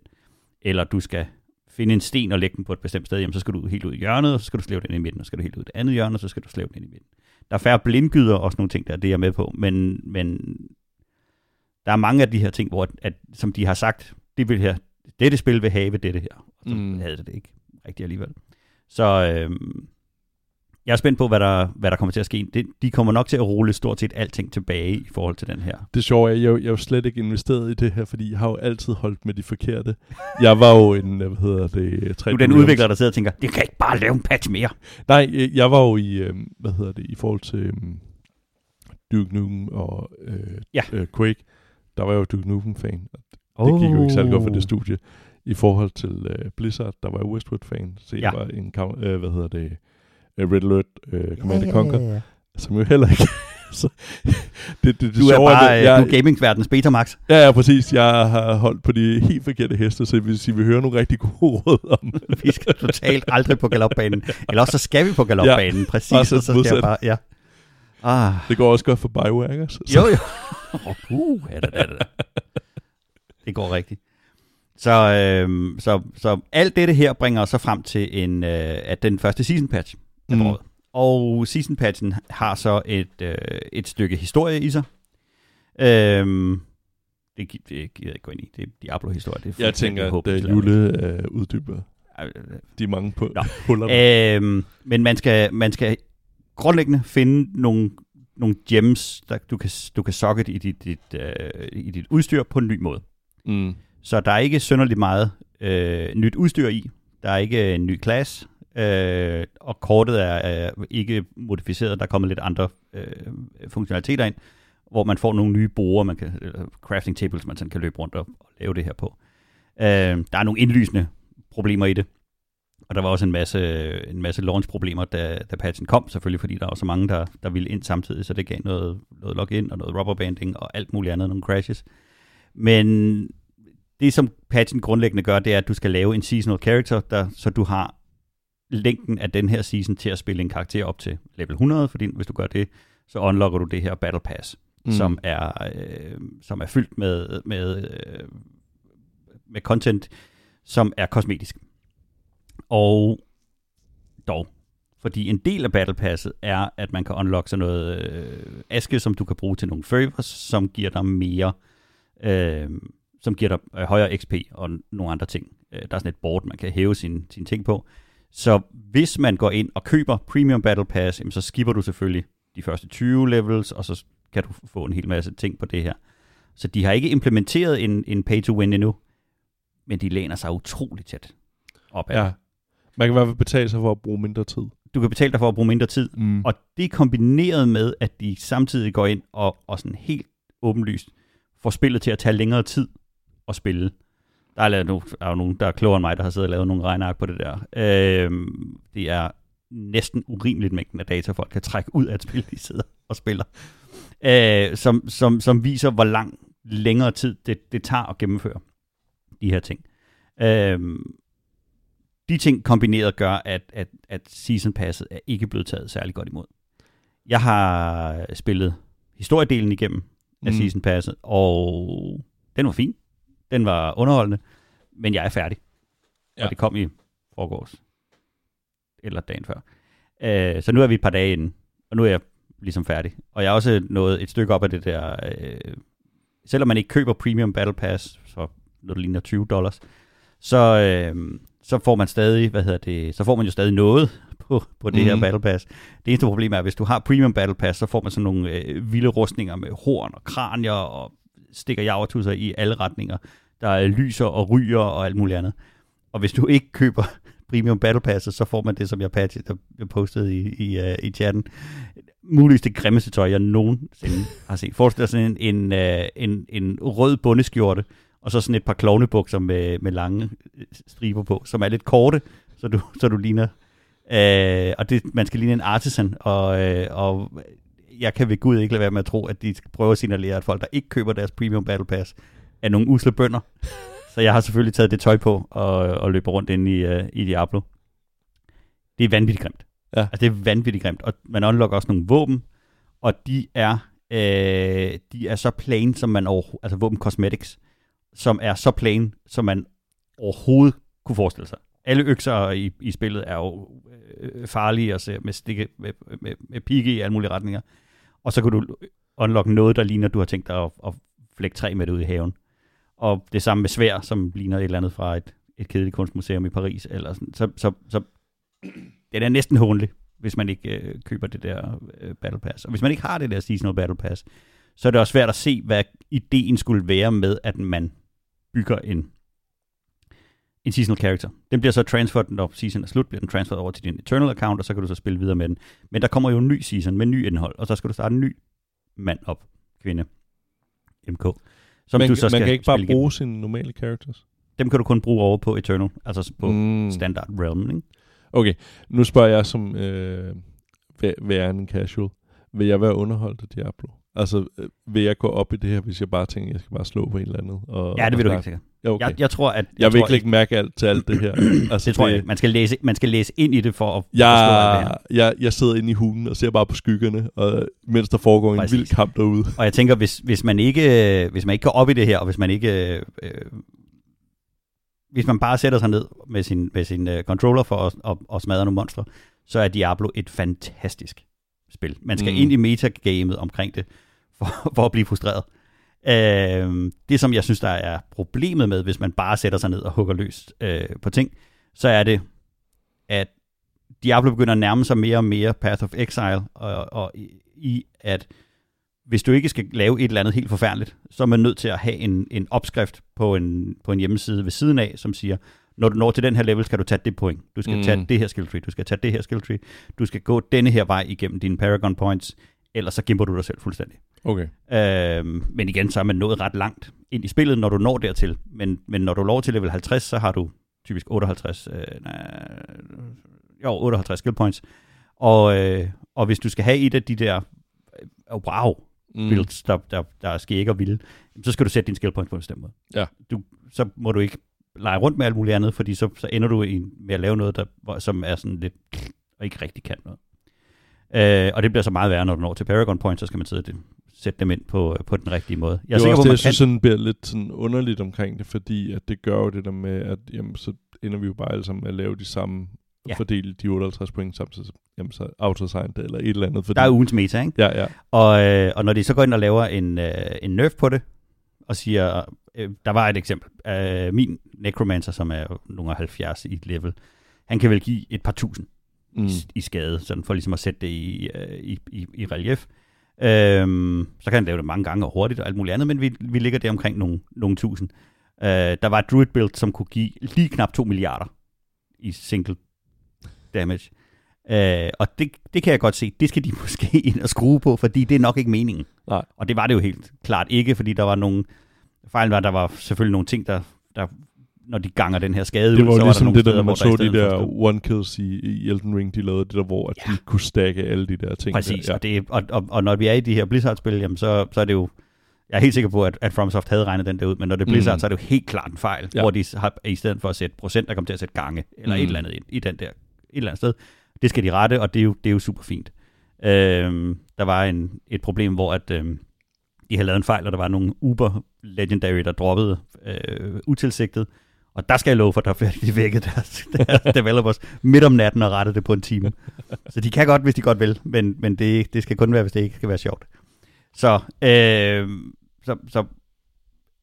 Eller du skal finde en sten og lægge den på et bestemt sted, jamen så skal du helt ud i hjørnet, og så skal du slæve den ind i midten, og så skal du helt ud i det andet hjørne, og så skal du slæve den ind i midten. Der er færre blindgyder og sådan nogle ting, der det er jeg med på, men, men der er mange af de her ting, hvor, at, som de har sagt, det vil her, dette spil vil have dette her, og så Mm. mm. havde det det ikke rigtigt alligevel. Så, øhm, Jeg er spændt på, hvad der, hvad der kommer til at ske. Det, de kommer nok til at rulle stort set alting tilbage i forhold til den her. Det sjove er, at jeg, jeg er jo slet ikke investeret i det her, fordi jeg har jo altid holdt med de forkerte. Jeg var jo en, hvad hedder det... Du er den udvikler, der sidder og tænker, det kan ikke bare lave en patch mere. Nej, øh, jeg var jo i, øh, hvad hedder det, i forhold til øh, Duke Nukem og øh, Ja. øh, Quake, der var jeg jo Duke Nukem-fan. Det gik jo ikke særlig godt for det studie. I forhold til øh, Blizzard, der var Westwood-fan, så jeg Ja. var en, øh, hvad hedder det, øh, Red Alert øh, Command ja, Conquer, som jo heller ikke... <laughs> så, <laughs> det, det, det Du er bare det, jeg, du er gamingsverdens Betamax. Ja, ja, præcis. Jeg har holdt på de helt forkerte heste, så det vil sige, at vi hører nogle rigtig gode <laughs> råd om. Vi skal totalt aldrig på galopbanen. Eller også så skal vi på galopbanen. Ja, Præcis, og så så skal jeg bare... Ja. Ah, Det går også godt for Bioware, ikke? Så, jo, jo. uh, ja, da, da, da. Det går rigtigt. Så, øhm, så, så alt dette her bringer os så frem til en, øh, at den første season patch er Mm. Og season patchen har så et, øh, et stykke historie i sig. Øhm, det, det gider jeg ikke gå ind i. Det er Diablo-historie. Det er Jeg tænker, at uh, lavligt. Jule uh, uddyber Øh, de mange på Nå. huller. Øhm, men man skal, man skal grundlæggende finde nogle, nogle gems, der du kan, du kan socket i dit, dit, øh, i dit udstyr på en ny måde. Mm. Så der er ikke synderligt meget øh, nyt udstyr i. Der er ikke en ny klasse, øh, og kortet er øh, ikke modificeret. Der er kommet lidt andre øh, funktionaliteter ind, hvor man får nogle nye borer, man kan, eller crafting tables, man sådan kan løbe rundt og, og lave det her på. Øh, der er nogle indlysende problemer i det. Og der var også en masse, en masse launch-problemer, da, da patchen kom, selvfølgelig fordi der var så mange, der, der ville ind samtidig, så det gav noget, noget login og noget rubberbanding og alt muligt andet, nogle crashes. Men det, som patchen grundlæggende gør, det er, at du skal lave en seasonal character, der, så du har længden af den her season til at spille en karakter op til level 100, fordi hvis du gør det, så unlocker du det her Battle Pass, mm. som, er, øh, som er fyldt med, med, øh, med content, som er kosmetisk. Og dog, fordi en del af Battle Passet er, at man kan unlock sådan noget øh, aske, som du kan bruge til nogle favors, som giver dig mere, øh, som giver dig øh, højere XP og nogle andre ting. Øh, der er sådan et board, man kan hæve sine, sine ting på. Så hvis man går ind og køber Premium Battle Pass, jamen, så skipper du selvfølgelig de første 20 levels, og så kan du få en hel masse ting på det her. Så de har ikke implementeret en, en pay-to-win endnu, men de læner sig utroligt tæt op ad. Ja. Man kan i hvert fald betale sig for at bruge mindre tid. Du kan betale dig for at bruge mindre tid, Mm. og det er kombineret med, at de samtidig går ind og, og sådan helt åbenlyst får spillet til at tage længere tid at spille. Der er, lavet, nu, der er jo nogen, der er klogere end mig, der har siddet og lavet nogle regneark på det der. Øhm, det er næsten urimeligt mængden af data, folk kan trække ud af et spil, de sidder og spiller. Øh, som, som, som viser, hvor lang længere tid det, det tager at gennemføre de her ting. Øhm, de ting kombineret gør, at, at, at season passet er ikke blevet taget særlig godt imod. Jeg har spillet historiedelen igennem af mm. season passet, og den var fin. Den var underholdende, men jeg er færdig. Ja. Og det kom i forgårs. Eller dagen før. Øh, så nu er vi et par dage inden, og nu er jeg ligesom færdig. Og jeg er også nået et stykke op af det der... Øh, selvom man ikke køber Premium Battle Pass, så når det ligner 20 dollars, så, øh, så får man stadig, hvad hedder det, så får man jo stadig noget på, på det mm. her Mhm. Battle Pass. Det eneste problem er, at hvis du har Premium Battle Pass, så får man sådan nogle øh, vilde rustninger med horn og kranier og stikker javertusser i alle retninger. Der er lyser og ryger og alt muligt andet. Og hvis du ikke køber <laughs> Premium Battle Pass, så får man det, som jeg, patch, der postede i, i, uh, i chatten. Muligvis det grimmeste tøj, jeg nogensinde har set. Forestil dig sådan en, en, uh, en, en rød bundeskjorte, og så sådan et par klovnebukser med, med lange øh, striber på, som er lidt korte, så du, så du ligner... Øh, og det, man skal ligne en artisan, og, øh, og jeg kan ved Gud ikke lade være med at tro, at de skal prøve at signalere, at folk, der ikke køber deres Premium Battle Pass, er nogle usle bønder. Så jeg har selvfølgelig taget det tøj på og, og løber rundt ind i, uh, i Diablo. Det er vanvittigt grimt. Ja. Altså, det er vanvittigt grimt. Og man unlocker også nogle våben, og de er, øh, de er så plain, som man overhovedet, altså våben cosmetics, som er så plain, som man overhovedet kunne forestille sig. Alle økser i, i spillet er jo øh, farlige og ser med, stikke, med, med, med pigge i alle mulige retninger. Og så kan du unlock noget, der ligner, du har tænkt dig at, at flække træ med det ud i haven. Og det samme med svær, som ligner et eller andet fra et, et kedeligt kunstmuseum i Paris. Eller sådan. Så, så, så den er næsten håndelig, hvis man ikke øh, køber det der øh, Battle Pass. Og hvis man ikke har det der Seasonal Battle Pass, så er det også svært at se, hvad ideen skulle være med, at man bygger en, en seasonal character. Den bliver så transferred, når season er slut, bliver den transferred over til din Eternal account, og så kan du så spille videre med den. Men der kommer jo en ny season med ny indhold, og så skal du starte en ny mand op, kvinde, MK. Som man, du så man skal kan ikke bare bruge sine normale characters. Dem kan du kun bruge over på Eternal, altså på mm. Standard realm, ikke? Okay, nu spørger jeg som øh, væ- værende en casual. Vil jeg være underholdt af Diablo? Altså, øh, vil jeg gå op i det her, hvis jeg bare tænker, at jeg skal bare slå på et eller andet? Og, Ja, det vil og du ikke snakke? sikkert. Okay. Jeg, jeg tror, at... Jeg, jeg vil tror, ikke mærke alt til alt det her. <clears throat> altså, Det tror jeg ikke. Man skal, læse, man skal læse ind i det for at forstå alt det Jeg, her. jeg, jeg sidder inde i hulen og ser bare på skyggerne, og, mens der foregår en Præcis. vild kamp derude. Og jeg tænker, hvis, hvis, man ikke, hvis man ikke går op i det her, og hvis man ikke... Øh, hvis man bare sætter sig ned med sin, med sin uh, controller for at, at, at smadre nogle monstre, så er Diablo et fantastisk spil. Man skal mm. ind i metagamet omkring det, for, <laughs> for at blive frustreret. Øh, det, som jeg synes, der er problemet med, hvis man bare sætter sig ned og hugger løs øh, på ting, så er det, at Diablo begynder at nærme sig mere og mere Path of Exile, og, og i, at hvis du ikke skal lave et eller andet helt forfærdeligt, så er man nødt til at have en, en opskrift på en, på en hjemmeside ved siden af, som siger, når du når til den her level, skal du tage det point. Du skal mm. tage det her skill tree. Du skal tage det her skill tree. Du skal gå denne her vej igennem dine Paragon points, ellers så gimper du dig selv fuldstændig. Okay. Øhm, men igen, så er man nået ret langt ind i spillet, når du når dertil. Men, men når du når til level 50, så har du typisk 58, øh, nej, jo, 58 skill points. Og, øh, og hvis du skal have et af de der øh, wow Mm. builds, der, der, der er skæg og vilde, så skal du sætte din skill points på en bestemt måde. Ja. Du, så må du ikke lege rundt med alt muligt andet, fordi så, så ender du i, med at lave noget, der, hvor- som er sådan lidt, og ikke rigtig kan noget. Øh, og det bliver så meget værre, når du når til Paragon Points, så skal man sidde det, sætte dem ind på, på den rigtige måde. Jeg er det er sikker også det, man jeg kan. synes sådan bliver lidt sådan underligt omkring det, fordi at det gør jo det der med, at jamen, så ender vi jo bare alle sammen med at lave de samme, Ja. fordele de 58 point samtidig, så, jamen, så autosign det, eller et eller andet. Fordi, Der er ugens meta, ikke? Ja, ja. Og, øh, og når de så går ind og laver en, øh, en nerf på det, og siger, øh, der var et eksempel, øh, min Necromancer, som er nogle af 70 i et level, han kan vel give et par tusind Mm. mm. i, i skade, sådan for ligesom at sætte det i, øh, i, i, i relief. Øhm, så kan han lave det mange gange og hurtigt og alt muligt andet, men vi, vi ligger der omkring nogle, nogle tusind. Øh, der var et druid build, som kunne give lige knap 2 milliarder i single damage. Øh, og det, det kan jeg godt se, det skal de <laughs> måske ind og skrue på, fordi det er nok ikke meningen. Nej. Og det var det jo helt klart ikke, fordi der var nogle, fejlen var, der var selvfølgelig nogle ting, der, der når de ganger den her skade Det ud, var så jo var ligesom der nogle det der, steder, man så de der one kills i, i Elden Ring, de lavede det der, hvor at Ja. de kunne stakke alle de der ting. Præcis, der. og, det, og, og, og når vi er i de her Blizzard-spil, jamen så, så er det jo, jeg er helt sikker på, at, at FromSoft havde regnet den der ud, men når det er Blizzard, Mm. så er det jo helt klart en fejl, Ja. ja. hvor de har, i stedet for at sætte procent, der kommer til at sætte gange, eller mm. et Mm. eller andet ind, i den der, et eller andet sted. Det skal de rette, og det er jo, det er jo super fint. Øhm, der var en, et problem, hvor at, øhm, de havde lavet en fejl, og der var nogle Uber Legendary, der droppede øh, utilsigtet, og der skal jeg love for, der fik de vækket deres, <laughs> deres developers midt om natten og rettede det på en time. Så de kan godt, hvis de godt vil, men, men det, det skal kun være, hvis det ikke skal være sjovt. Så, øh, så, så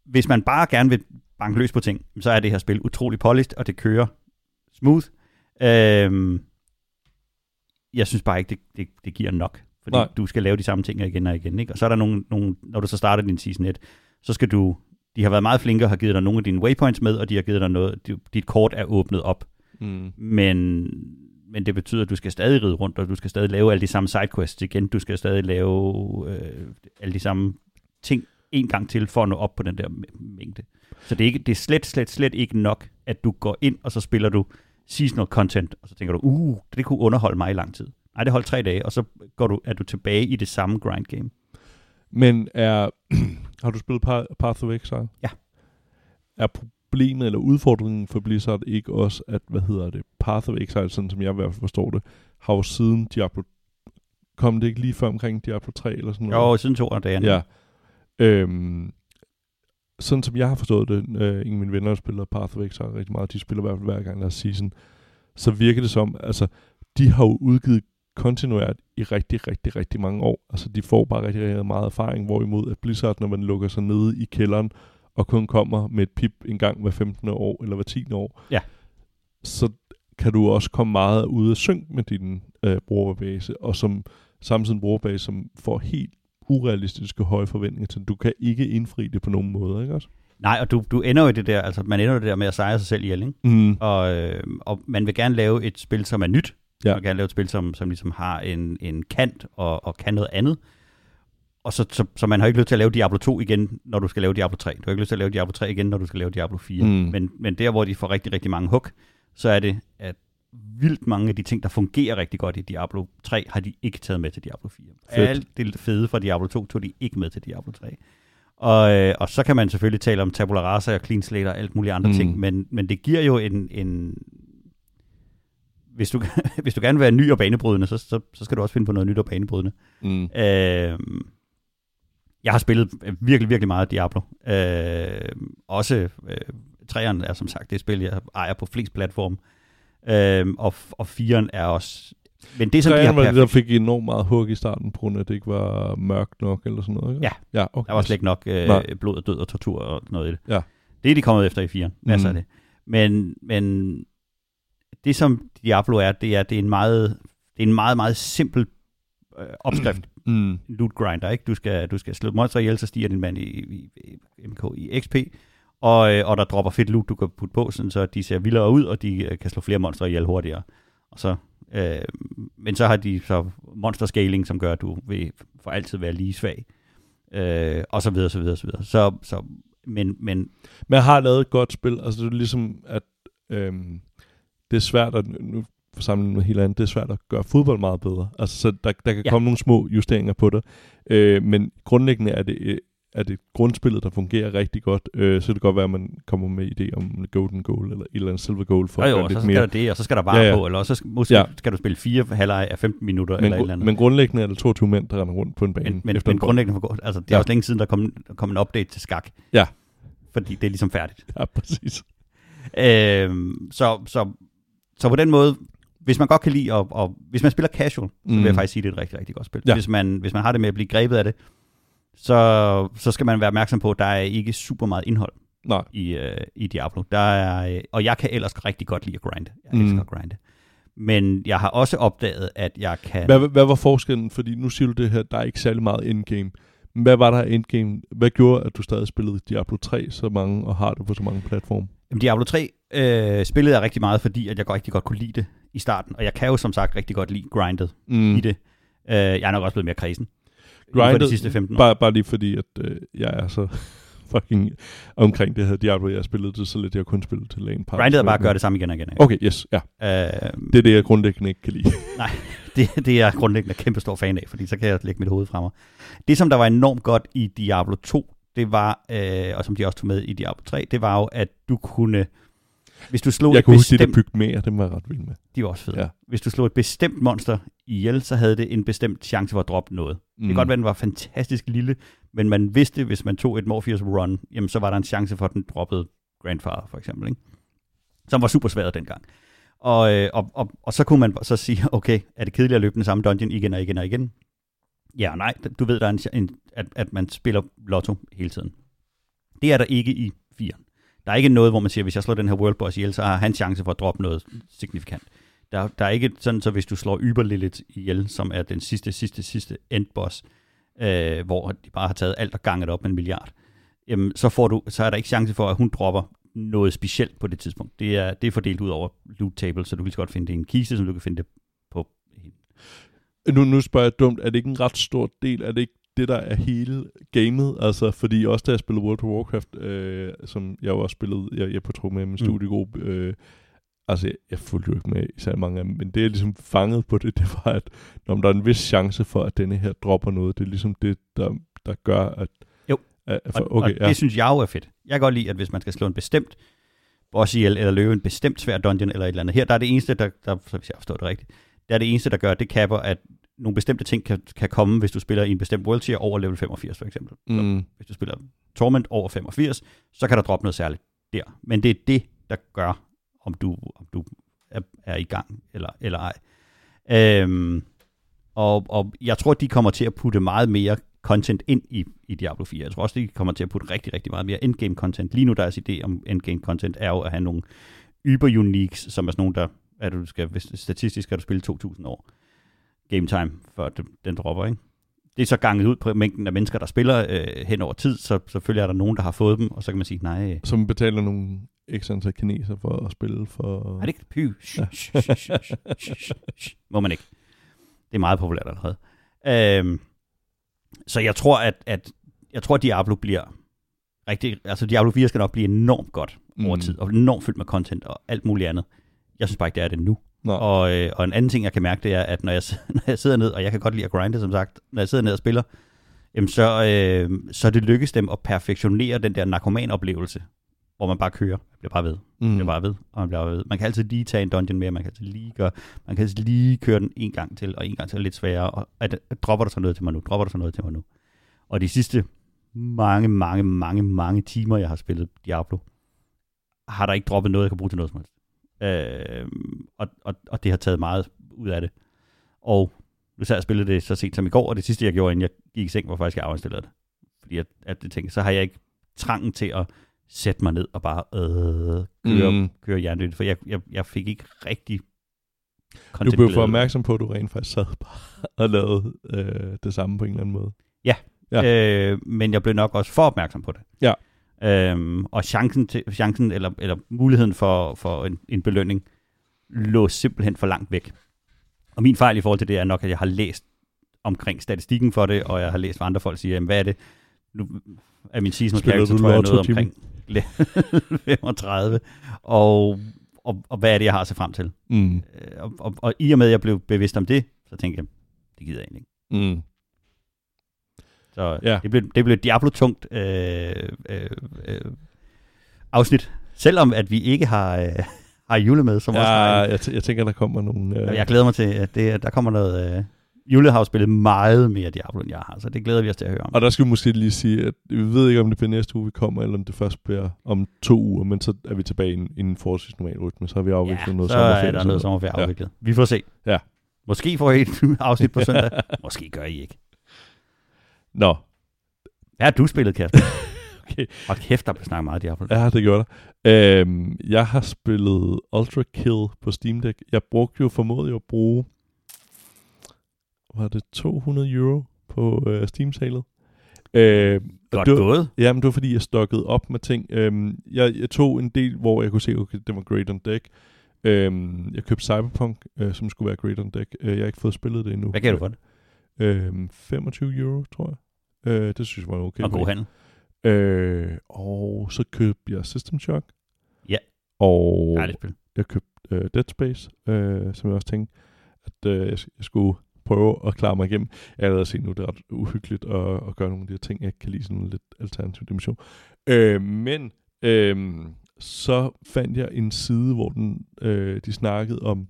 hvis man bare gerne vil banke løs på ting, så er det her spil utrolig polished, og det kører smooth. Øh, jeg synes bare ikke, det, det, det giver nok. Fordi. Nej. du skal lave de samme ting igen og igen. Ikke? Og så er der nogle, nogle, når du så starter din season 1, så skal du, de har været meget flinke og har givet dig nogle af dine waypoints med, og de har givet dig noget, dit kort er åbnet op. Mm. Men, men det betyder, at du skal stadig ride rundt, og du skal stadig lave alle de samme sidequests igen. Du skal stadig lave øh, alle de samme ting en gang til, for at nå op på den der mæ- mængde. Så det er, ikke, det er slet, slet, slet ikke nok, at du går ind, og så spiller du seasonal content, og så tænker du, uh, det kunne underholde mig i lang tid. Nej, det holdt tre dage, og så går du, er du tilbage i det samme grind game. Men er, <clears throat> har du spillet Pa- Path of Exile? Ja. Er problemet eller udfordringen for Blizzard ikke også, at, hvad hedder det, Path of Exile, sådan som jeg i hvert fald forstår det, har jo siden Diablo, kom det ikke lige før omkring Diablo 3 eller sådan noget? Jo, siden to af dagen. Ja. Øhm, sådan som jeg har forstået det, øh, en af mine venner spiller Path of Exile rigtig meget, de spiller i hvert fald hver gang der er season, så virker det som, altså, de har jo udgivet kontinuert i rigtig, rigtig, rigtig mange år. Altså, de får bare rigtig, rigtig meget erfaring, hvorimod at Blizzard, når man lukker sig nede i kælderen, og kun kommer med et pip en gang hver 15. år, eller hver 10. år, Ja. så kan du også komme meget ud af synk med din øh, brugerbase, og som samtidig en brugerbase, som får helt urealistiske høje forventninger til. Du kan ikke indfri det på nogen måde, ikke også? Nej, og du, du ender jo i det der, altså man ender jo det der med at sejre sig selv ihjel, ikke? Mm. Og, øh, og man vil gerne lave et spil, som er nyt. Ja. Vil gerne lave et spil, som, som ligesom har en, en kant og, og kan noget andet. Og så, så, så man har ikke lyst til at lave Diablo 2 igen, når du skal lave Diablo 3. Du har ikke lyst til at lave Diablo 3 igen, når du skal lave Diablo 4. Mm. Men, men der, hvor de får rigtig, rigtig mange hook, så er det, at vildt mange af de ting, der fungerer rigtig godt i Diablo 3, har de ikke taget med til Diablo 4. Fedt. Alt det fede fra Diablo 2 tog de ikke med til Diablo 3. Og, øh, og så kan man selvfølgelig tale om tabula rasa og clean slate og alt muligt andre mm. ting, men, men det giver jo en... en hvis, du, <laughs> hvis du gerne vil være ny og banebrydende, så, så, så skal du også finde på noget nyt og banebrydende. Mm. Øh, jeg har spillet virkelig, virkelig meget Diablo. Øh, også øh, træeren er som sagt det spil, jeg ejer på flest platform. Øh, og, og firen er også... Men det, som de Træerne var det, der fik enormt meget hug i starten, på grund af, at det ikke var mørkt nok eller sådan noget, ikke? Ja. Ja, okay. der var slet ikke nok Nej. øh, blod og død og tortur og noget i det. Ja. Det er de kommet efter i firen. Masser Mm. af det. Men, men det, som Diablo er, det er, det er en meget, det er en meget, meget simpel øh, opskrift <clears throat> Mm. loot grinder, ikke? Du skal, du skal slå monster ihjel, så stiger din mand i, i, i MK i XP, og, øh, og der dropper fedt loot, du kan putte på, sådan, så de ser vildere ud, og de øh, kan slå flere monstre ihjel hurtigere. Og så, øh, men så har de så monster scaling, som gør, at du vil for altid være lige svag. Øh, og så videre, så videre, så videre. Så, så, men, men Men jeg har lavet et godt spil. Altså, det er ligesom, at øhm, det er svært at... Nu for sammenligning med helt andet, det er svært at gøre fodbold meget bedre. Altså, så der, der kan Ja. komme nogle små justeringer på det. Øh, men grundlæggende er det, er det grundspillet, der fungerer rigtig godt. Øh, så det kan godt være, at man kommer med idé om en golden goal, eller et eller andet silver goal, for og at jo, gøre og så lidt skal mere. der det, og så skal der bare Ja, ja, på, eller så måske Ja. skal du spille fire halvleg af 15 minutter, Men, eller et eller andet. men grundlæggende er det 22 mænd, der render rundt på en bane. Men, men, men grundlæggende, for, altså, det er Ja. også længe siden, der kom, der kom en update til skak. Ja. Fordi det er ligesom færdigt. Ja, præcis. Øhm, så, så, så på den måde, hvis man godt kan lide, og, og hvis man spiller casual, så vil Mm. jeg faktisk sige, at det er et rigtig, rigtig godt spil. Ja. Hvis, man, hvis man har det med at blive grebet af det, så, så skal man være opmærksom på, at der er ikke super meget indhold Nej. i, øh, i Diablo. Der er, øh, og jeg kan ellers rigtig godt lide at grinde. Jeg Mm. elsker at grinde. Men jeg har også opdaget, at jeg kan... Hvad, hvad var forskellen? Fordi nu siger du det her, der er ikke særlig meget endgame. Hvad var der endgame? Hvad gjorde, at du stadig spillede Diablo 3 så mange, og har det på så mange platforme? Jamen, Diablo 3 øh, spillede jeg rigtig meget, fordi at jeg rigtig godt kunne lide det i starten. Og jeg kan jo som sagt rigtig godt lide grindet Mm. i det. Øh, jeg er nok også blevet mere kredsen. Grindet, de sidste 15 år. bare, bare lige fordi, at øh, jeg er så <laughs> fucking omkring det her Diablo, jeg har spillet det så lidt, jeg kun spillet til lane party. Grindet er bare at gøre det samme igen og igen. Ikke? Okay, yes, ja. Øh, Det er det, jeg grundlæggende ikke kan lide. <laughs> det, det er jeg grundlæggende kæmpe stor fan af, fordi så kan jeg lægge mit hoved frem. Det, som der var enormt godt i Diablo 2, det var, øh, og som de også tog med i Diablo 3, det var jo, at du kunne, hvis du slog jeg et kunne huske de der bestemt, bygmæer, dem var jeg ret vild med. de var også fede. Ja. Hvis du slog et bestemt monster ihjel, så havde det en bestemt chance for at droppe noget. Mm. Det kan godt være, den var fantastisk lille, men man vidste, hvis man tog et Morpheus run, jamen så var der en chance for, at den droppede Grandfather, for eksempel. Ikke? Som var super svært dengang. Og, øh, og, og, og så kunne man så sige, okay, er det kedeligt at løbe den samme dungeon igen og igen og igen? Ja og nej, du ved, der er en, en, at, at man spiller lotto hele tiden. Det er der ikke i 4. Der er ikke noget, hvor man siger, hvis jeg slår den her world boss ihjel, så har han chance for at droppe noget signifikant. Der, der er ikke sådan, så hvis du slår Uber Lilith ihjel, som er den sidste, sidste, sidste endboss, øh, hvor de bare har taget alt og ganget op med en milliard, jamen, så, får du, så er der ikke chance for, at hun dropper noget specielt på det tidspunkt. Det er, det er fordelt ud over loot table, så du kan lige så godt finde det i en kiste, som du kan finde det på. Nu, nu spørger jeg dumt, er det ikke en ret stor del, er det ikke det, der er hele gamet? Altså, fordi også da jeg spillede World of Warcraft, øh, som jeg jo også spillede, jeg, jeg på med min Mm. studiegruppe, øh, altså, jeg, jeg fulgte jo ikke med i særlig mange af dem, men det, jeg ligesom fangede på det, <laughs> det var, at når der er en vis chance for, at denne her dropper noget, det er ligesom det, der, der gør, at... Jo. At, Og, for, okay, okay, og ja. det synes jeg jo er fedt. Jeg kan godt lide, at hvis man skal slå en bestemt boss ihjel, eller løbe en bestemt svær dungeon, eller et eller andet. Her der er det eneste, der, der hvis jeg forstår det rigtigt, det er det eneste, der gør, det kapper, at nogle bestemte ting kan, kan komme, hvis du spiller i en bestemt world tier over level 85, for eksempel. Så Mm, hvis du spiller Torment over 85, så kan der droppe noget særligt der. Men det er det, der gør, om du, om du er, er i gang eller, eller ej. Øhm, og, og jeg tror, de kommer til at putte meget mere content ind i, i Diablo 4. Jeg tror også, de kommer til at putte rigtig, rigtig meget mere endgame content. Lige nu, deres idé om endgame content er jo at have nogle yber uniques, som er sådan nogle, der at du skal, hvis statistisk skal du spille 2.000 år game time, før den, den dropper, ikke? Det er så ganget ud på mængden af mennesker, der spiller øh, hen over tid, så selvfølgelig er der nogen, der har fået dem, og så kan man sige, nej. Som betaler nogle ekstra antal kineser for at spille for... Er det ikke? Py. Må man ikke. Det er meget populært allerede. Øhm, så jeg tror, at, at jeg tror, at Diablo bliver rigtig... Altså, Diablo 4 skal nok blive enormt godt over Mm. tid, og enormt fyldt med content og alt muligt andet. Jeg synes bare ikke, det er det nu. Nå, Og, øh, og en anden ting, jeg kan mærke, det er, at når jeg, <laughs> når jeg sidder ned, og jeg kan godt lide at grinde, som sagt, når jeg sidder ned og spiller, jamen så, øh, så det lykkes dem at perfektionere den der narkoman-oplevelse, hvor man bare kører, man bliver bare ved, man mm. bliver bare ved, og man bliver ved. Man kan altid lige tage en dungeon mere, man kan altid lige gøre, man kan altid lige køre den en gang til, og en gang til lidt sværere, og at, at, dropper der så noget til mig nu, dropper der så noget til mig nu. Og de sidste mange, mange, mange, mange timer, jeg har spillet Diablo, har der ikke droppet noget, jeg kan bruge til noget som helst. Øh, og, og, og det har taget meget ud af det. Og nu sad jeg og spillede det så sent som i går, og det sidste, jeg gjorde, inden jeg gik i seng, var faktisk, at jeg afinstallede det. Fordi at, at det tænkte, så har jeg ikke trangen til at sætte mig ned og bare øh, køre, mm. Køre jerndødt, for jeg, jeg, jeg fik ikke rigtig Du blev for opmærksom på, at du rent faktisk sad bare og lavede øh, det samme på en eller anden måde. Ja. Øh, men jeg blev nok også for opmærksom på det. Ja. Øhm, og chancen, til, chancen eller, eller muligheden for, for en, en belønning lå simpelthen for langt væk. Og min fejl i forhold til det er nok, at jeg har læst omkring statistikken for det, og jeg har læst, hvad andre folk siger, jamen, hvad er det? Nu er min season Spiller character, tror jeg, noget omkring <laughs> 35. Og, og, og hvad er det, jeg har at se frem til? Mm. Øh, Og, og, og i og med, at jeg blev bevidst om det, så tænkte jeg, det gider jeg egentlig ikke. Mm. Så Ja. ja. det, blev, det blev et Diablo-tungt øh, øh, øh, afsnit. Selvom at vi ikke har, øh, <laughs> har jule med, som også Ja, har en- jeg, t- jeg tænker, der kommer nogle... Øh, Jeg glæder mig til, at det, der kommer noget... Øh, Jule har jo spillet meget mere Diablo, end jeg har, så det glæder vi os til at høre om. Og der skal vi måske lige sige, at vi ved ikke, om det bliver næste uge, vi kommer, eller om det først bliver om to uger, men så er vi tilbage i en, forholdsvis normal rytme, så har vi afviklet ja, noget så sommerferie. er der og noget sommerferie Ja. afviklet. Vi får se. Ja. Måske får I et <laughs> afsnit på <laughs> søndag. Måske gør I ikke. Nå, Hvad har du spillet, Kasper? <laughs> Okay. Og kæft, der blev snakket meget Diablo. ja, det gjorde der. Øhm, jeg har spillet Ultra Kill på Steam Deck. Jeg brugte jo formået at bruge, var det 200 euro på øh, Steam-salet? Øh, Godt det var, gået. Jamen, det var fordi, jeg stokkede op med ting. Øhm, jeg, jeg tog en del, hvor jeg kunne se, okay, det var Great on Deck. Øhm, jeg købte Cyberpunk, øh, som skulle være Great on Deck. Øh, jeg har ikke fået spillet det endnu. Hvad gav du for det? Øhm, 25 euro, tror jeg. Øh, det synes jeg var okay. Og god handel. Øh, og så købte jeg System Shock. Ja. Og Dejligt spil. jeg købte øh, Dead Space, øh, som jeg også tænkte, at øh, jeg, jeg skulle prøve at klare mig igennem. Jeg har allerede set nu, det er ret uhyggeligt at, at gøre nogle af de her ting, jeg kan lide sådan en lidt alternativ dimension. Øh, men øh, så fandt jeg en side, hvor den, øh, de snakkede om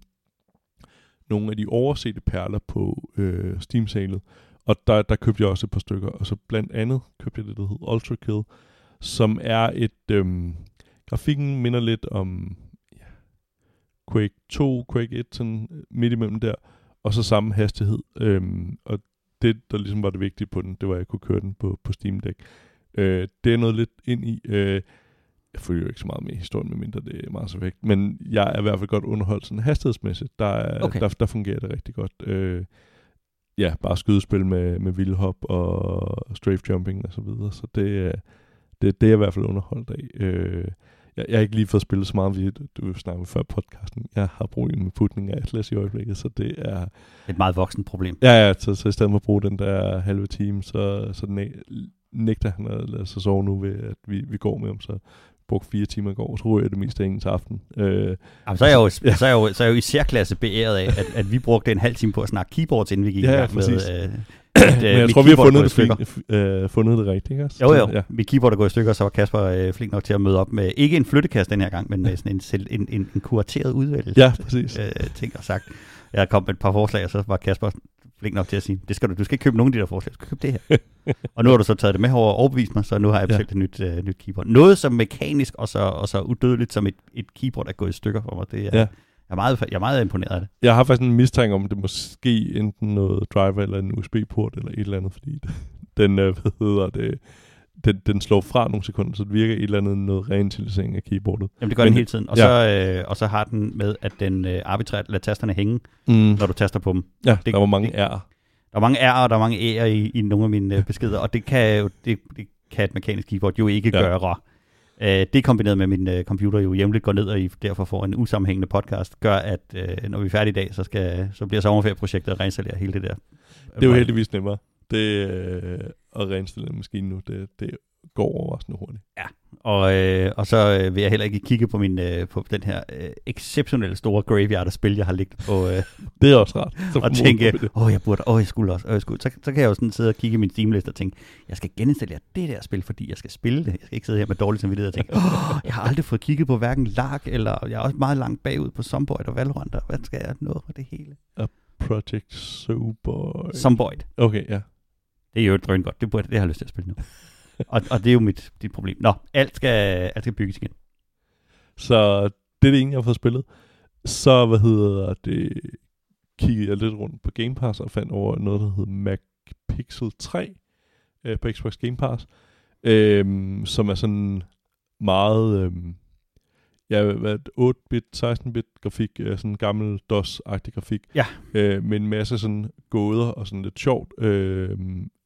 nogle af de oversete perler på øh, Steam-salet. Og der, der købte jeg også et par stykker. Og så blandt andet købte jeg det, der hedder Ultra Kill, som er et... Øh, grafikken minder lidt om ja, Quake 2, Quake 1, sådan midt imellem der, og så samme hastighed. Øhm, og det, der ligesom var det vigtige på den, det var, at jeg kunne køre den på, på Steam Deck. Øh, det er noget lidt ind i. Øh, jeg følger jo ikke så meget med historien, medmindre det er Mass Effect, men jeg er i hvert fald godt underholdt sådan hastighedsmæssigt. Der, er, Okay. der, der fungerer det rigtig godt. Øh, ja, bare skydespil med, med vildhop og strafe jumping og så videre, så det, er- det, det er jeg i hvert fald underholdt af. Øh, jeg, jeg har ikke lige fået spillet så meget, vi, du snakkede før podcasten. Jeg har problemer med putning af Atlas i øjeblikket, så det er... Et meget voksen problem. Ja, ja, så, så i stedet for at bruge den der halve time, så, så næ- nægter han at lade sig sove nu ved, at vi, vi går med ham, så brugte fire timer i går, så ryger jeg det meste af en til aften. Øh, Jamen, så, er jeg jo, Ja. så, er jeg jo, så er jeg jo i særklasse beæret af, at, at vi brugte en halv time på at snakke keyboards, inden vi gik Ja, i gang med... Øh, <clears throat> at, øh, men jeg tror, vi har fundet det, flink, øh, fundet det rigtigt, ikke også? Jo, jo. Så, Ja. Mit keyboard er gået i stykker, så var Kasper øh, flink nok til at møde op med, ikke en flyttekast den her gang, men med sådan en, selv, en, en, en kurateret udvælgelse. ja, præcis. øh, ting og sagt. Jeg kom med et par forslag, og så var Kasper flink nok til at sige, det skal du, du skal ikke købe nogen af de der forslag, du skal købe det her. <laughs> og nu har du så taget det med over og overbevist mig, så nu har jeg Ja. bestilt et nyt, øh, nyt keyboard. Noget så mekanisk og så, og så udødeligt som et, et keyboard er gået i stykker for mig. Det er, Ja. jeg, er meget, jeg er meget imponeret af det. Jeg har faktisk en mistanke om, at det måske enten noget driver eller en USB-port eller et eller andet, fordi <laughs> den, øh, hvad hedder det, den, den slår fra nogle sekunder, så det virker et eller andet noget reinitialisering af keyboardet. Jamen det gør Men- den hele tiden. Og, ja. så, øh, og så har den med, at den øh, arbitrært lader tasterne hænge, Mm. når du taster på dem. Ja, det- der var mange det- R'er. Der er mange R'er, og der er mange E'er i, i nogle af mine øh, beskeder, og det kan jo det, det kan et mekanisk keyboard jo ikke Ja. gøre. Øh, det kombineret med min øh, computer jo jævnligt går ned, og I derfor får en usammenhængende podcast, gør, at øh, når vi er færdige i dag, så, skal, så bliver sommerferieprojektet at reinstallere hele det der. Det er jo heldigvis nemmere. Det øh, at reinstille en maskine nu, det, det går overraskende hurtigt. Og, øh, og så øh, vil jeg heller ikke kigge på, min, øh, på den her øh, exceptionelt store graveyard af spil, jeg har liggget på, øh, <laughs> Det er også rart. Så og tænke, åh, jeg burde, åh, jeg skulle også, åh, jeg skulle. Så, så kan jeg jo sådan sidde og kigge i min Steam-liste og tænke, jeg skal geninstallere det der spil, fordi jeg skal spille det. Jeg skal ikke sidde her med dårlig samvittighed og tænke, åh, jeg har aldrig fået kigget på hverken Lark, eller jeg er også meget langt bagud på Zomboid og Valorant, og hvad skal jeg nå for det hele? Project Sober. Zomboid. Okay, ja. Det er jo drøn godt. Det, burde, det har jeg lyst til at spille nu. og, og det er jo mit dit problem. Nå, alt skal, alt skal bygges igen. Så det er det ene, jeg har fået spillet. Så, hvad hedder det, kiggede jeg lidt rundt på Game Pass og fandt over noget, der hedder Mac Pixel 3 øh, på Xbox Game Pass, øh, som er sådan meget, øh, ja, hvad, 8-bit, 16-bit grafik, sådan gammel DOS-agtig grafik, Ja. øh, med en masse sådan gåder og sådan lidt sjovt, øh,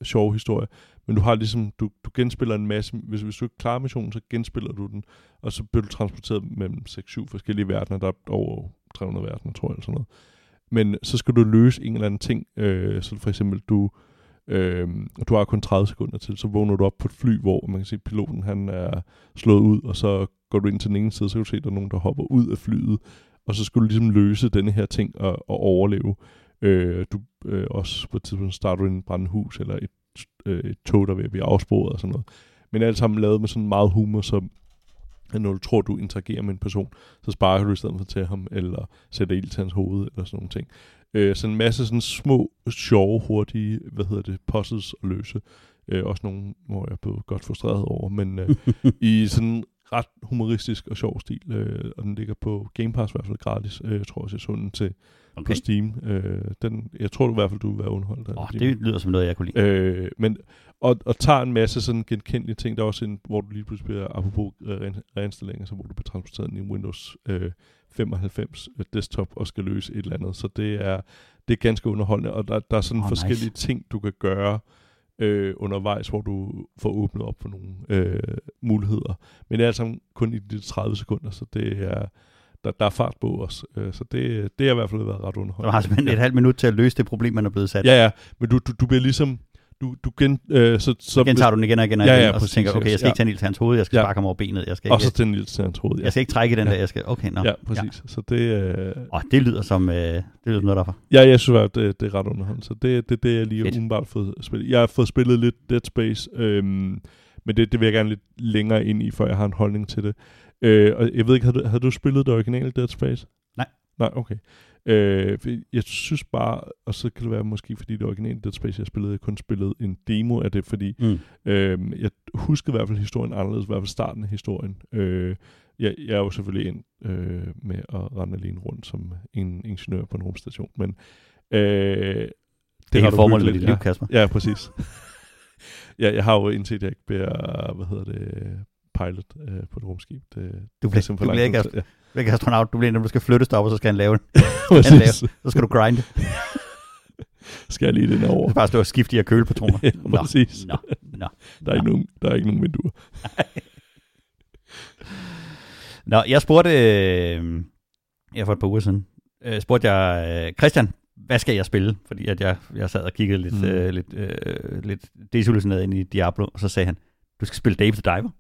sjove historie. Men du har ligesom, du, du genspiller en masse, hvis, hvis du ikke klarer missionen, så genspiller du den, og så bliver du transporteret mellem 6-7 forskellige verdener, der er over 300 verdener, tror jeg, eller sådan noget. Men så skal du løse en eller anden ting, øh, så for eksempel du, øh, Øhm, du har kun 30 sekunder til, så vågner du op på et fly, hvor man kan se, at piloten han er slået ud, og så går du ind til den ene side, så kan du se, at der er nogen, der hopper ud af flyet, og så skulle du ligesom løse denne her ting og, og overleve. Øh, du øh, også på et tidspunkt starter du i en brandhus, eller et, øh, et tog, der vil blive afsporet og sådan noget. Men alt sammen lavet med sådan meget humor, så når du tror, du interagerer med en person, så sparker du i stedet for til ham, eller sætter ild til hans hoved, eller sådan nogle ting. Øh, så en masse sådan små, sjove, hurtige, hvad hedder det, puzzles at løse. Øh, også nogle, hvor jeg blev godt frustreret over, men øh, <laughs> i sådan ret humoristisk og sjov stil, øh, og den ligger på Game Pass i hvert fald gratis. Øh, jeg tror også, jeg så den til okay. På Steam. Øh, den, jeg tror du i hvert fald, du vil være underholdt af den. det lyder som noget, jeg kunne lide. Øh, men, og, og tager en masse sådan genkendelige ting. Der er også en, hvor du lige pludselig bliver, apropos øh, rein- reinstalleringer, så hvor du bliver transporteret ind i Windows øh, 95 øh, desktop og skal løse et eller andet. Så det er, det er ganske underholdende, og der, der er sådan oh, nice. forskellige ting, du kan gøre øh, undervejs, hvor du får åbnet op for nogle øh, muligheder. Men det er altså kun i de 30 sekunder, så det er, der, der er fart på os. Øh, så det, det har i hvert fald været ret underholdende. Du har simpelthen et halvt minut til at løse det problem, man er blevet sat. Ja, ja, men du, du, du bliver ligesom... Du, du gen, øh, så, så, gentager du den igen og igen og Ja, igen, ja, og så præcis, tænker, okay, jeg skal ja. ikke tage Nils til hans hoved, jeg skal Ja. sparke ham over benet, jeg skal Og så ikke, til til hans hoved, ja. jeg skal ikke trække den Ja. der, jeg skal, okay, nå. ja, præcis. Så det, øh, Åh, det lyder som, øh, det lyder som noget derfor. ja, jeg synes, at det, det er ret underholdende. Så det det, det, jeg lige Fedt. umiddelbart fået spillet. Jeg har fået spillet lidt Dead Space, øhm, men det, det vil jeg gerne lidt længere ind i, før jeg har en holdning til det. Øh, og jeg ved ikke, havde du, havde du spillet det originale Dead Space? Nej. Nej, okay. Øh, jeg synes bare, og så kan det være måske, fordi det originale Dead Space, jeg spillede, jeg kun spillede en demo af det, fordi Mm. Øhm, jeg husker i hvert fald historien anderledes, i hvert fald starten af historien. Øh, jeg, jeg er jo selvfølgelig ind øh, med at rende alene rundt som en ingeniør på en rumstation, men øh, Det er har hele du formålet med dit liv, Kasper. Ja, ja præcis. <laughs> ja, jeg har jo indset, at jeg ikke bliver, hvad hedder det, pilot øh, på et rumskib. Det, Du det bliver, er simpelthen du for bliver ikke til- ja. Du ikke astronaut, du bliver en, der skal flyttes op, og så skal han lave den. <laughs> Præcis. Så skal du grinde. <laughs> Skal jeg lige den Du over? skal bare stå og skifte her kølepatroner. <laughs> ja, Nå, præcis. Nå, nå. Der er, ikke nogen, der er ikke nogen vinduer. Nå, jeg spurgte, øh, jeg for et par uger siden, øh, spurgte jeg, øh, Christian, hvad skal jeg spille? Fordi at jeg, jeg sad og kiggede lidt, mm. øh, lidt, øh, lidt desillusioneret ind i Diablo, og så sagde han, du skal spille Dave the Diver.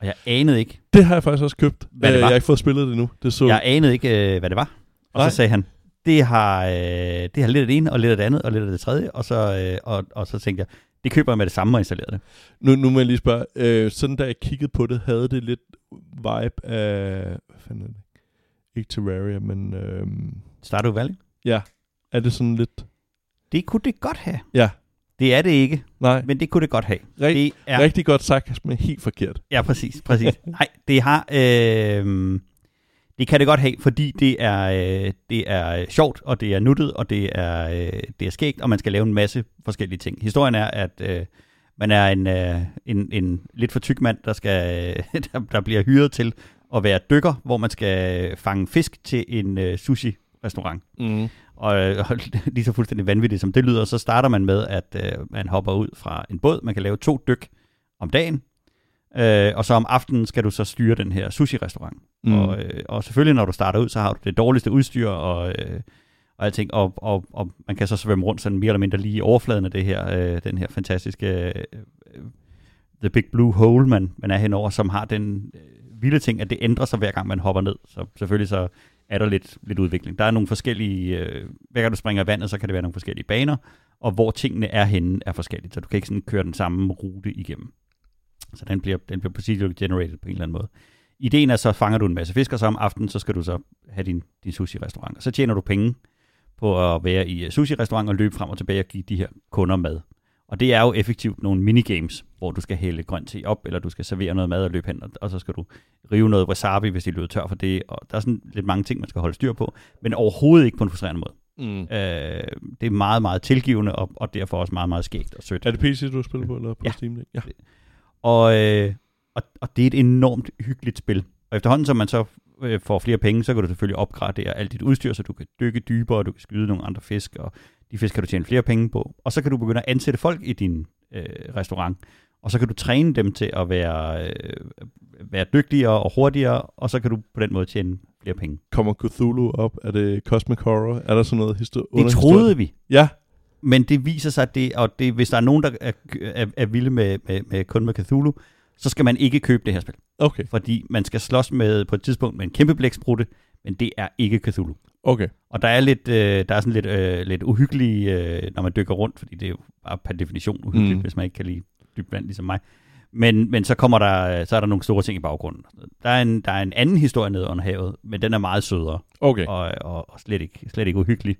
Og jeg anede ikke, Det har jeg faktisk også købt. Hvad det Øh, var? Jeg har ikke fået spillet det endnu. Det så jeg anede ikke, øh, hvad det var. Og Nej. så sagde han, det har, øh, det har lidt af det ene, og lidt af det andet, og lidt af det tredje. Og så, øh, og, og så tænkte jeg, det køber jeg med det samme og installerer det. Nu, nu må jeg lige spørge, øh, sådan da jeg kiggede på det, havde det lidt vibe af, hvad fanden er det? Ikke Terraria, men øh, Stardew Valley? ja, er det sådan lidt, Det kunne det godt have. ja, Det er det ikke, nej, men det kunne det godt have. Rigt, Det er rigtig godt sagt, men helt forkert. Ja, præcis. præcis. <laughs> Nej, det har... Øh, det kan det godt have, fordi det er, øh, det er sjovt, og det er nuttet, og det er, øh, det er skægt, og man skal lave en masse forskellige ting. Historien er, at øh, Man er en, øh, en, en lidt for tyk mand, der, skal, <laughs> der, der bliver hyret til at være dykker, hvor man skal fange fisk til en øh, sushi-restaurant. Mm. Og, og <laughs> lige så fuldstændig vanvittigt som det lyder, så starter man med, at øh, man hopper ud fra en båd. Man kan lave to dyk om dagen, øh, og så om aftenen skal du så styre den her sushi-restaurant. Mm. Og, øh, og selvfølgelig, når du starter ud, så har du det dårligste udstyr og, øh, og alting, og, og, og man kan så svømme rundt sådan mere eller mindre lige i overfladen af det her, øh, den her fantastiske øh, øh, The Big Blue Hole, man, man er henover, som har den øh, vilde ting, at det ændrer sig hver gang man hopper ned. Så selvfølgelig så er der lidt, lidt udvikling. Der er nogle forskellige, øh, hver gang du springer i vandet, så kan det være nogle forskellige baner, og hvor tingene er henne er forskelligt, så du kan ikke sådan køre den samme rute igennem. Så den bliver, den bliver procedurally generated på en eller anden måde. Ideen er så, fanger du en masse fisk, og så om aftenen, så skal du så have din, din sushi-restaurant. Og så tjener du penge på at være i øh, sushi-restaurant og løbe frem og tilbage og give de her kunder mad. Og det er jo effektivt nogle minigames, hvor du skal hælde grønt te op, eller du skal servere noget mad og løbe hen, og, så skal du rive noget wasabi, hvis de løber tør for det. Og der er sådan lidt mange ting, man skal holde styr på, men overhovedet ikke på en frustrerende måde. Mm. Øh, det er meget, meget tilgivende, og, og derfor også meget, meget skægt og sødt. Er det PC, du har spillet på, eller på Ja. Steam? Ja. Og, øh, og, og det er et enormt hyggeligt spil. Og efterhånden, som man så øh, får flere penge, så kan du selvfølgelig opgradere alt dit udstyr, så du kan dykke dybere, og du kan skyde nogle andre fisk, og de fisk kan du tjene flere penge på. Og så kan du begynde at ansætte folk i din øh, restaurant, og så kan du træne dem til at være, øh, være dygtigere og hurtigere, og så kan du på den måde tjene flere penge. Kommer Cthulhu op? Er det Cosmic Horror? Er der sådan noget histori- Det troede vi, Ja. men det viser sig, at det, og det, hvis der er nogen, der er, er, er vilde med, med, med kun med Cthulhu, så skal man ikke købe det her spil. Okay. fordi man skal slås med på et tidspunkt med en kæmpe blæksprutte, men det er ikke Cthulhu. Okay. Og der er lidt, øh, der er sådan lidt, øh, lidt uhyggelig, øh, når man dykker rundt, fordi det er jo bare per definition uhyggeligt, Mm. hvis man ikke kan lide dybt vand ligesom mig. Men, men så kommer der, så er der nogle store ting i baggrunden. Der er en, der er en anden historie nede under havet, men den er meget sødere Okay. og, og, og slet, ikke, slet ikke uhyggelig.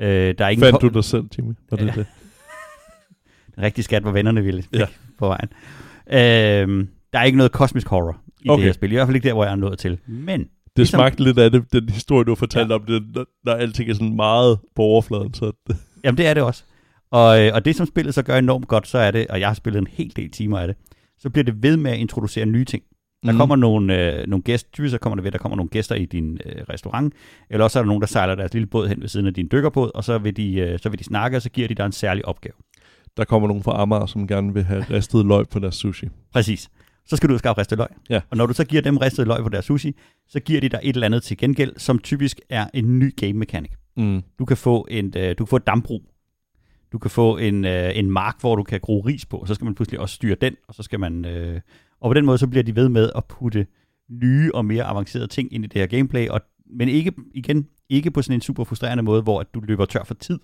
Øh, der er ingen Fandt du dig selv, Jimmy? Var det Ja. det? <laughs> en rigtig skat, hvor vennerne ville ja. på vejen. Øh, der er ikke noget kosmisk horror i Okay. det her spil. I hvert fald ikke der, hvor jeg er nået til. Men Det Ligesom- smagte lidt af det, den historie, du har fortalt ja. om, det, når, når alting er sådan meget på overfladen. Så <laughs> Jamen, det er det også. Og, øh, og det, som spillet så gør enormt godt, så er det, og jeg har spillet en hel del timer af det, så bliver det ved med at introducere nye ting. Der Mhm. kommer nogle, øh, nogle gæster, typisk så kommer det ved, der kommer nogle gæster i din øh, restaurant, eller også er der nogen, der sejler deres lille båd hen ved siden af din dykkerbåd, og så vil, de, øh, så vil de snakke, og så giver de dig en særlig opgave. Der kommer nogen fra Amager, som gerne vil have ristet løg på deres sushi. Præcis. Så skal du skaffe ristet løg. Ja. Og når du så giver dem ristet løg på deres sushi, så giver de dig et eller andet til gengæld, som typisk er en ny game mechanic. Mm. Du kan få, en, øh, du kan få et dambrug. Du kan få en, øh, en mark, hvor du kan gro ris på, og så skal man pludselig også styre den, og så skal man... Øh, og på den måde, så bliver de ved med at putte nye og mere avancerede ting ind i det her gameplay, og, men ikke, igen, ikke på sådan en super frustrerende måde, hvor at du løber tør for tid.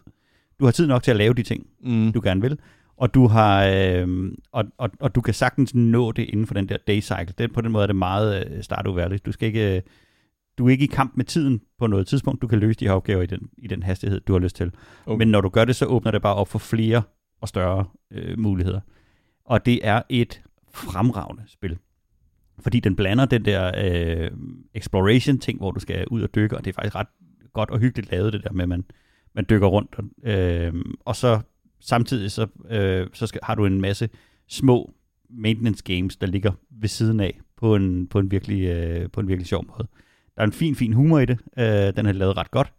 Du har tid nok til at lave de ting, Mm. du gerne vil, og du har øh, og, og, og du kan sagtens nå det inden for den der day cycle. Den, på den måde er det meget øh, startuværligt. Du skal ikke øh, du er ikke i kamp med tiden på noget tidspunkt. Du kan løse de her opgaver i den, i den hastighed, du har lyst til. Okay. Men når du gør det, så åbner det bare op for flere og større øh, muligheder. Og det er et fremragende spil. Fordi den blander den der øh, exploration-ting, hvor du skal ud og dykke, og det er faktisk ret godt og hyggeligt lavet, det der med, at man, man dykker rundt. Øh, og så samtidig så, øh, så skal, har du en masse små maintenance games, der ligger ved siden af på en, på en, virkelig, øh, på en virkelig sjov måde. Der er en fin, fin humor i det. Øh, den er lavet ret godt.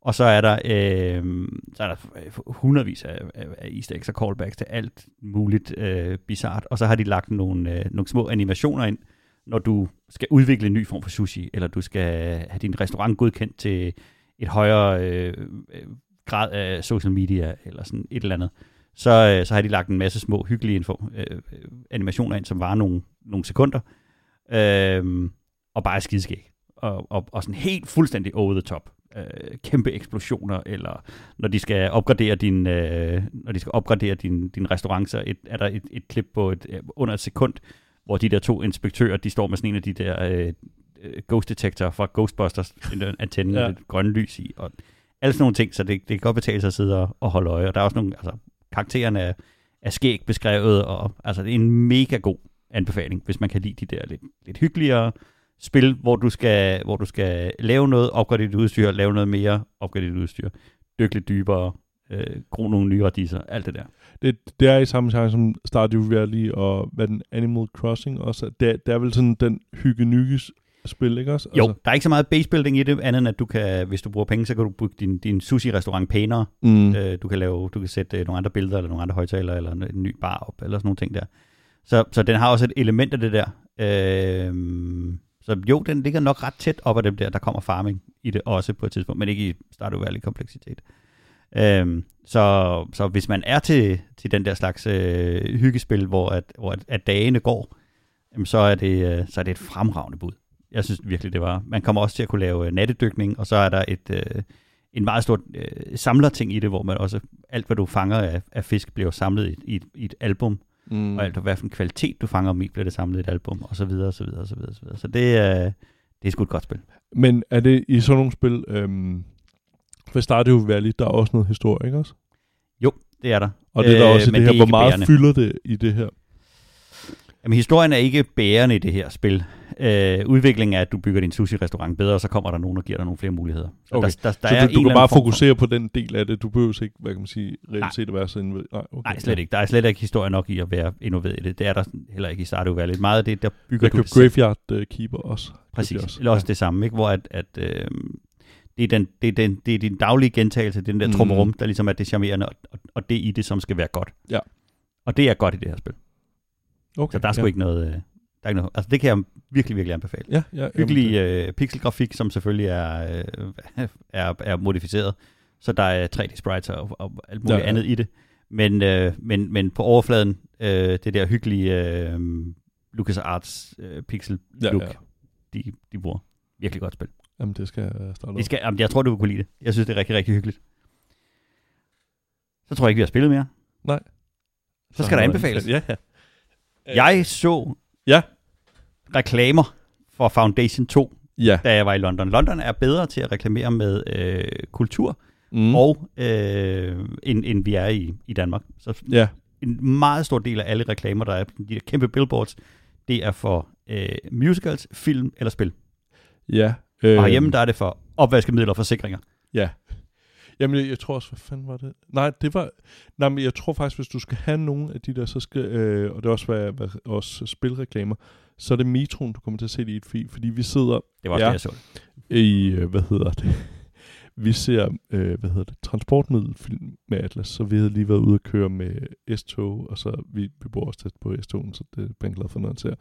Og så er der, øh, så er der øh, hundredvis af, af, af easter eggs og callbacks til alt muligt øh, bizart. Og så har de lagt nogle, øh, nogle små animationer ind, når du skal udvikle en ny form for sushi, eller du skal have din restaurant godkendt til et højere øh, øh, grad af social media, eller sådan et eller andet. Så, øh, så har de lagt en masse små hyggelige info, øh, øh animationer ind, som var nogle, nogle sekunder, øh, og bare er skideskæg. Og, og, og sådan helt fuldstændig over the top. Øh, kæmpe eksplosioner, eller når de skal opgradere din, øh, når de skal opgradere din, din restaurant, så et, er der et, et klip på et, øh, under et sekund, hvor de der to inspektører, de står med sådan en af de der øh, ghost detector fra Ghostbusters, <laughs> den der antenne Ja. det grønne lys i, og alle sådan nogle ting, så det, det kan godt betale sig at sidde og, og holde øje, og der er også nogle, altså, karaktererne er, er skæg beskrevet, og altså, det er en mega god anbefaling, hvis man kan lide de der lidt, lidt hyggeligere spil, hvor du skal, hvor du skal lave noget, opgradere dit udstyr, lave noget mere, opgradere dit udstyr, dykke lidt dybere, øh, gro nogle nye radiser, alt det der. Det, det er i samme genre som Stardew Valley og hvad den Animal Crossing også. er. Det, det er vel sådan den hygge spil, ikke også? Jo, altså, der er ikke så meget basebuilding i det, andet end at du kan, hvis du bruger penge, så kan du bygge din, din sushi-restaurant pænere. mm, Øh, du kan lave, du kan sætte øh, nogle andre billeder, eller nogle andre højtalere, eller en, en ny bar op, eller sådan nogle ting der. Så, så den har også et element af det der. Øh, så jo, den ligger nok ret tæt op af dem der, der kommer farming i det også på et tidspunkt, men ikke i Stardew Valley kompleksitet. Øh, så, så hvis man er til, til den der slags øh, hyggespil, hvor, at, hvor at, at dagene går, jamen så, er det, øh, så er det et fremragende bud. Jeg synes virkelig, det var. Man kommer også til at kunne lave øh, nattedykning, og så er der et, øh, en meget stor øh, samlerting i det, hvor man også, alt hvad du fanger af, af fisk, bliver samlet i, et- i, i et album, mm, og alt hvad for en kvalitet du fanger om i, bliver det samlet i et album, og så videre, og så videre, og så videre, og så videre. Så det, er det er sgu et godt spil. Men er det i sådan nogle spil... Øhm, for Stardew Valley, der er også noget historie, ikke også? Det er der. Og det er der Øh, også i det her. er Hvor meget bærende. fylder det i det her? Jamen, historien er ikke bærende i det her spil. Øh, udviklingen er, at du bygger din sushi-restaurant bedre, og så kommer der nogen, der giver dig nogle flere muligheder. Så Okay. der, der, der så er du, du kan bare form for- fokusere på den del af det. Du behøver ikke, hvad kan man sige, reelt set at være så indved. Nej, okay. Nej, slet ikke. Der er slet ikke historie nok i at være involveret i det. Det er der heller ikke i Stardew Valley. Meget af det, der bygger Jeg du selv. Graveyard uh, Keeper også. Jeg Præcis. også. Eller også det samme, ikke? hvor at, at øh, det, er den, det, er den, det er din daglige gentagelse, det er den der Mm. trummerum, der ligesom er det charmerende, og, og, og det i det, som skal være godt. Ja. Og det er godt i det her spil. Okay, Så der er sgu ja. ikke noget... Øh, der er ikke noget altså det kan jeg virkelig, virkelig anbefale. Ja, ja. Hyggelig det- øh, pixelgrafik, som selvfølgelig er, øh, <laughs> er, er modificeret. Så der er 3D-sprites og, og alt muligt Ja, ja, andet i det. Men, øh, men, men på overfladen, øh, det der hyggelige øh, LucasArts øh, pixel Ja, look, ja. De, de bruger. Virkelig godt spil. Jamen, det skal jeg starte op. skal, jamen, jeg tror, du vil kunne lide det. Jeg synes, det er rigtig, rigtig hyggeligt. Så tror jeg ikke, vi har spillet mere. Nej. Så skal der anbefales. Ja, ja. Jeg så Ja. reklamer for Foundation 2, Ja. da jeg var i London. London er bedre til at reklamere med øh, kultur, Mm. og øh, end, end vi er i, i Danmark. Så Ja. en meget stor del af alle reklamer, der er de der kæmpe billboards, det er for øh, musicals, film eller spil. Ja. Øh. Og hjemme der er det for opvaskemidler og forsikringer. Ja. Jamen, jeg, jeg tror også, hvad fanden var det? Nej, det var... Nej, men jeg tror faktisk, hvis du skal have nogle af de der, så skal... Øh, og det er også, hvad, hvad, også spilreklamer, så er det metroen, du kommer til at se det i et feed, fordi vi sidder Det var også Ja. ja. det, jeg så. i, øh, hvad hedder det? <laughs> Vi ser, øh, hvad hedder det, transportmiddelfilm med Atlas, så vi havde lige været ude at køre med S-tog, og så vi, vi bor også tæt på S-togen, så det er jeg glad for, når jeg ser.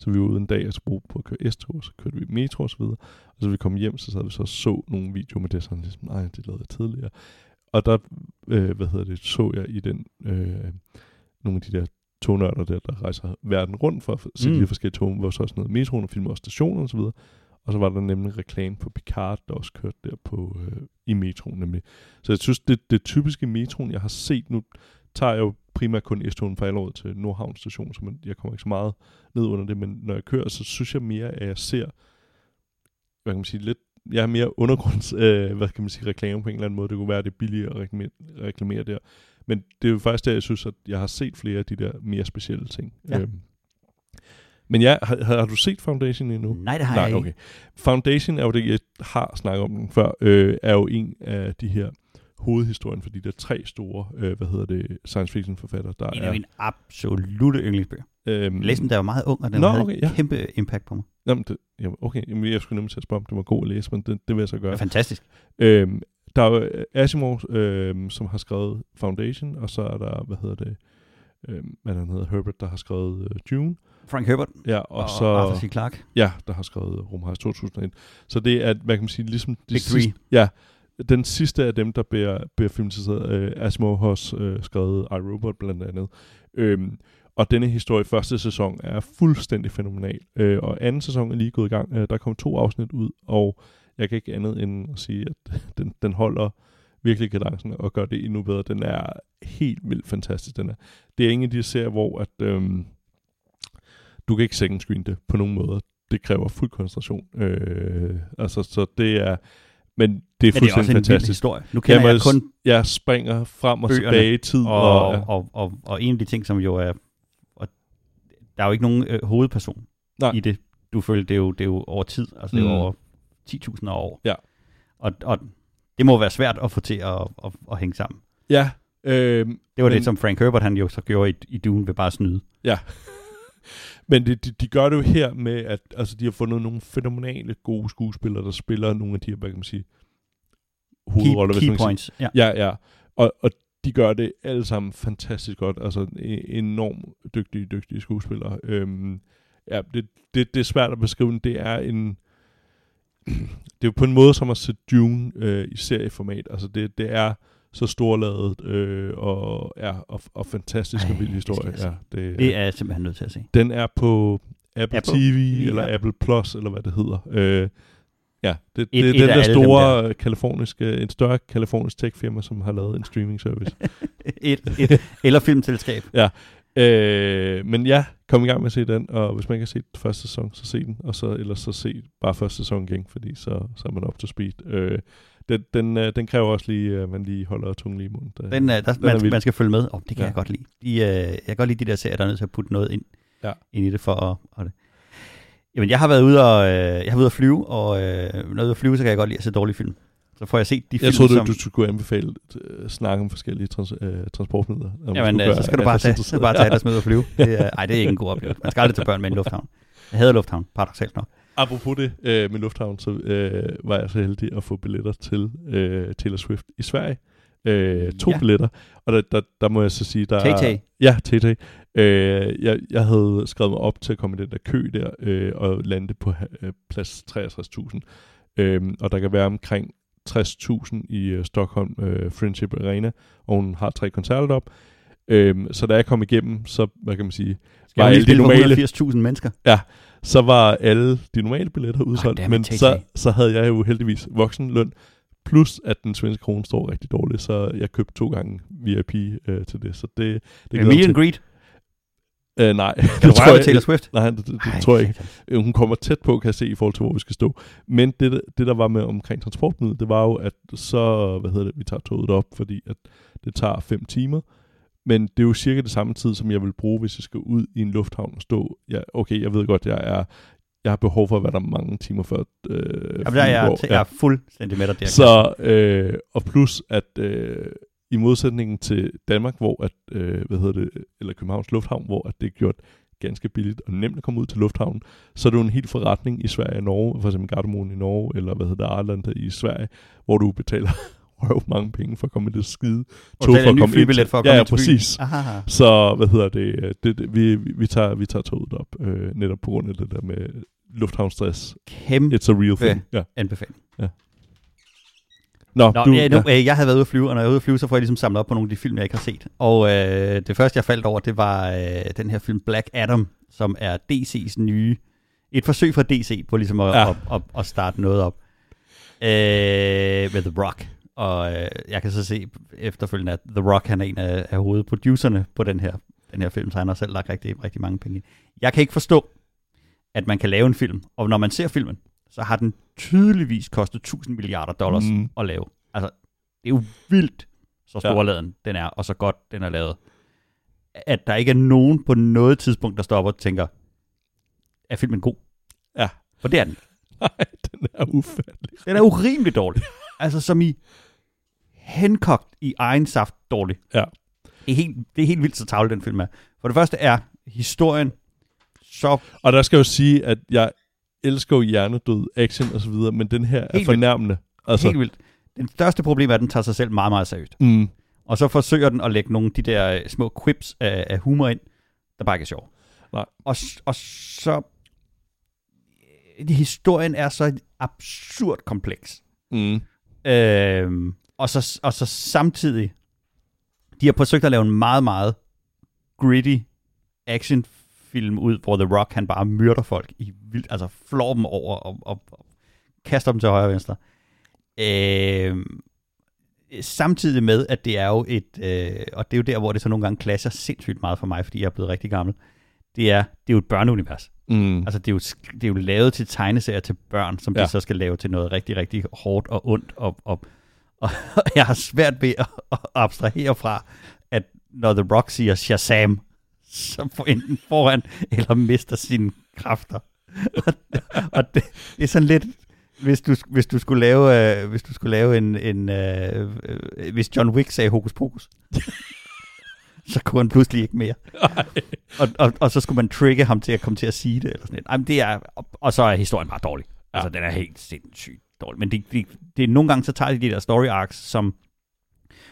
Så vi var ude en dag og så brugte på at køre S-tog, og så kørte vi metro og så videre. Og så vi kom hjem, så sad vi så og så nogle videoer med det, sådan ligesom, nej, det lavede jeg tidligere. Og der, øh, hvad hedder det, så jeg i den, øh, nogle af de der tognørder der, der rejser verden rundt for at se mm. De forskellige tog, hvor så også noget metroen og filmer også stationer og så videre. Og så var der nemlig reklame på Picard, der også kørte der på, øh, i metroen nemlig. Så jeg synes, det, det typiske metroen, jeg har set nu, tager jeg jo primært kun S-togen fra Allerød til Nordhavn station, så man, jeg kommer ikke så meget ned under det, men når jeg kører, så synes jeg mere, at jeg ser, hvad kan man sige, lidt, jeg er mere undergrunds, <laughs> øh, hvad kan man sige, reklame på en eller anden måde. Det kunne være, at det er billigere at reklamere, reklamere der. Men det er jo faktisk der, jeg synes, at jeg har set flere af de der mere specielle ting. Ja. Øhm. Men ja, har, har, har du set Foundation endnu? Nej, det har Nej, jeg ikke. okay. Foundation er jo det, jeg har snakket om den før, øh, er jo en af de her hovedhistorien for de der tre store, øh, hvad hedder det, science fiction forfattere, der En er... af mine absolute yndlingsbøger. øhm, da jeg var meget ung, og den Nå, havde okay, ja. kæmpe impact på mig. Jamen, det, jamen, okay, jamen, jeg skulle nemlig til at spørge, om det var god at læse, men det, det vil jeg så Det gøre. er fantastisk. Øhm, der er jo øh, Asimov, øhm, som har skrevet Foundation, og så er der, hvad hedder det, øhm, hvad han hedder, Herbert, der har skrevet øh, Dune. Frank Herbert Ja, og, og, så... Arthur C. Clarke. Ja, der har skrevet Rumrejse 2001. Så det er, hvad kan man sige, ligesom... de Big Three. sidste- Ja, den sidste af dem, der bliver, bliver filmatiseret. Øh, Asmo har øh, skrevet iRobot blandt andet. Øhm, og denne historie, første sæson, er fuldstændig fænomenal. Øh, og anden sæson er lige gået i gang. Øh, der kom to afsnit ud, og jeg kan ikke andet end at sige, at <laughs> den, den holder virkelig kadencen og gør det endnu bedre. Den er helt vildt fantastisk. Den er. Det er ingen af de serier, hvor at, øhm, du kan ikke second screen det på nogen måde. Det kræver fuld koncentration. Øh, altså, så det er... Men det er Men det er fuldstændig også en fantastisk. historie. Nu kender Jamen, jeg kun Jeg springer frem og tilbage i tid. og, Og, ja. og, og, og, en af de ting, som jo er... Og der er jo ikke nogen øh, hovedperson Nej. i det. Du føler, det er jo, det er jo over tid. Altså, det er jo Mm. over 10.000 år. Ja. Og, og det må være svært at få til at, at, at hænge sammen. Ja. Øh, Det var Men- det, som Frank Herbert han jo så gjorde i, i Dune ved bare at snyde. Men de, de, de gør det jo her med, at altså, de har fundet nogle fænomenale gode skuespillere, der spiller nogle af de her, hvad kan man sige, hovedroller. Key, key points. Ja. Ja, ja. Og, og de gør det alle sammen fantastisk godt. Altså e- enormt dygtige, dygtige skuespillere. Øhm, ja, det, det, det er svært at beskrive. men Det er en... <clears throat> Det er jo på en måde som at se Dune øh, i serieformat. Altså det, det er så storladet øh, og, ja, og, og fantastisk Ej, og vild det historie. Ja, det, Det er jeg simpelthen nødt til at se. den er på Apple, Apple TV, eller ja. Apple Plus, eller hvad det hedder. Øh, ja, det, Et- det er et den der store kaliforniske, en større kalifornisk tech-firma, som har lavet en streaming service. <laughs> Et, et, eller filmselskab. øh, men ja, kom i gang med at se den, og hvis man ikke har set første sæson, så se den, og så ellers så se bare første sæson igen, fordi så, så er man up to speed. Øh, den, den, øh, den kræver også lige, at man lige holder tungen lige i munden. Der, Den, øh, der, er man, man skal følge med. Oh, det kan Ja. ja. jeg godt lide. De, øh, jeg kan godt lide de der serier, der er nødt til at putte noget ind, Ja. ind i det for at, og det. Jamen, jeg har været ude og, øh, jeg har været ude at flyve, og øh, når jeg er ude at flyve, så kan jeg godt lide at se dårlige film. Så får jeg set de film, jeg troede, som... du, du skulle anbefale uh, snakke om forskellige trans, uh, transportmidler. Jamen, øh, så skal du bare tage, så bare tage <laughs> dig med og flyve. Det, er, ej, det er ikke en god oplevelse. Man skal aldrig tage børn med i en lufthavn. Jeg hader lufthavn, paradoxalt nok. Apropos det øh, med Lufthavn, så øh, var jeg så heldig at få billetter til øh, Taylor Swift i Sverige. Øh, to ja. Ja. billetter, og der, der, der må jeg så sige, der er... Tay-Tay. Ja, Tay øh, jeg, jeg havde skrevet mig op til at komme i den der kø der, øh, og lande på øh, plads 63.000. Øh, og der kan være omkring 60.000 i øh, Stockholm øh, Friendship Arena, og hun har tre koncerter op. Øh, så da jeg kom igennem, så, hvad kan man sige, Skal var alle de normale, for 180.000 mennesker? Så var alle de normale billetter udsolgt, dammit, men så, så havde jeg jo heldigvis voksenløn, plus at den svenske krone står rigtig dårligt, så jeg købte to gange VIP øh, til det, så det, det meet and greet. Øh, nej, Kan <laughs> det du tror jeg, Taylor Swift? nej, det, det, Ej, tror jeg ikke. Øh, Hun kommer tæt på, kan jeg se, i forhold til, hvor vi skal stå. Men det, det der var med omkring transportmiddel, det var jo, at så, hvad hedder det, vi tager toget op, fordi at det tager fem timer. Men det er jo cirka det samme tid, som jeg vil bruge, hvis jeg skal ud i en lufthavn og stå. Ja, okay, jeg ved godt, jeg er jeg har behov for at være der mange timer før. Øh, Jamen, der er jeg, går. jeg er fuldstændig med dig der. Så, øh, og plus, at øh, i modsætning til Danmark, hvor at, øh, hvad hedder det, eller Københavns Lufthavn, hvor at det er gjort ganske billigt og nemt at komme ud til lufthavnen, så er det jo en helt forretning i Sverige og Norge, for eksempel Gardermoen i Norge, eller hvad hedder det, Arlanda i Sverige, hvor du betaler røv mange penge for at komme i det skide Og tog betaler en ny ind for at ja, komme ja, præcis. Aha. Så, hvad hedder det, øh, det, det vi, vi, tager, vi tager toget op, øh, netop på grund af det der med lufthavnsstress. Kæmpe It's a real thing. Ja. anbefaling. Nå, Nå, du, ja, nu, øh, jeg havde været ude at flyve, og når jeg er ude at flyve, så får jeg ligesom samlet op på nogle af de film, jeg ikke har set. Og øh, det første, jeg faldt over, det var øh, den her film Black Adam, som er DC's nye... Et forsøg fra DC på ligesom at, Ja. ja. at, at, at starte noget op. Øh, med The Rock. Og øh, jeg kan så se efterfølgende, at The Rock han er en af, af hovedproducerne på den her, den her film, så han har selv lagt rigtig, rigtig mange penge i. Jeg kan ikke forstå, at man kan lave en film, og når man ser filmen, så har den tydeligvis kostet 1000 milliarder dollars Mm. at lave. Altså, det er jo vildt, så storladen ja. den er, og så godt den er lavet. At der ikke er nogen på noget tidspunkt, der stopper og tænker, er filmen god? Ja. For det er den. <laughs> Nej, den er ufattelig. Den er urimelig dårlig. <laughs> altså som i henkogt i egen saft dårlig. Ja. Det er helt, det er helt vildt, så tavle den film er. For det første er historien så Og der skal jeg jo sige, at jeg elsker jo hjernedød, action og så videre, men den her er vildt. fornærmende. altså. helt vildt. Den største problem er, at den tager sig selv meget, meget seriøst. Mm, Og så forsøger den at lægge nogle af de der øh, små quips af, af humor ind, der bare ikke er sjov. Nej. Og, og så... øh, Historien er så absurd kompleks. mm, Øh, og, så, og så samtidig, de har forsøgt at lave en meget, meget gritty actionfilm ud, hvor The Rock han bare myrder folk i vildt, altså flår dem over og, og, og kaster dem til højre og venstre. Øh, samtidig med, at det er jo et, øh, og det er jo der, hvor det så nogle gange klasser sindssygt meget for mig, fordi jeg er blevet rigtig gammel, det er, det er jo et børneunivers mm. Altså, det er, jo, det er jo lavet til tegneserier til børn, som ja. De så skal lave til noget rigtig, rigtig hårdt og ondt. Og, og, og <laughs> jeg har svært ved at, at abstrahere fra, at når The Rock siger Shazam, så får enten får han eller mister sine kræfter. <laughs> og og det, det er sådan lidt... hvis, du, hvis du skulle lave, øh, hvis du skulle lave en, en øh, øh, hvis John Wick sagde hokus pokus, <laughs> <laughs> så kunne han pludselig ikke mere. Og, og, og, så skulle man trigge ham til at komme til at sige det. Eller sådan noget. Jamen, det er, og, og så er historien bare dårlig. Ja. Altså, den er helt sindssygt dårlig. Men det, det, det, nogle gange så tager de de der story arcs, som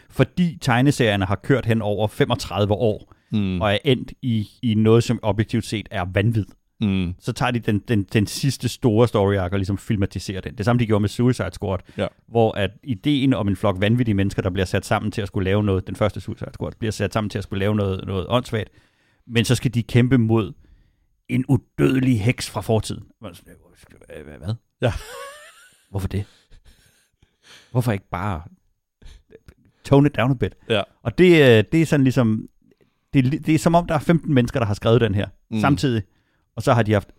fordi tegneserierne har kørt hen over 35 år, Mm. og er endt i, i noget, som objektivt set er vanvid. Mm. Så tager de den, den, den sidste store story arc og ligesom filmatiserer den. Det samme de gjorde med Suicide Squad, Ja. hvor at ideen om en flok vanvittige mennesker, der bliver sat sammen til at skulle lave noget, den første Suicide Squad, bliver sat sammen til at skulle lave noget, noget åndssvagt, men så skal de kæmpe mod en udødelig heks fra fortiden. Hvad? Ja. <laughs> Hvorfor det? Hvorfor ikke bare tone it down a bit? Ja. Og det, øh, det er sådan ligesom, det, er det er som om, der er 15 mennesker, der har skrevet den her mm. samtidig, og så har de haft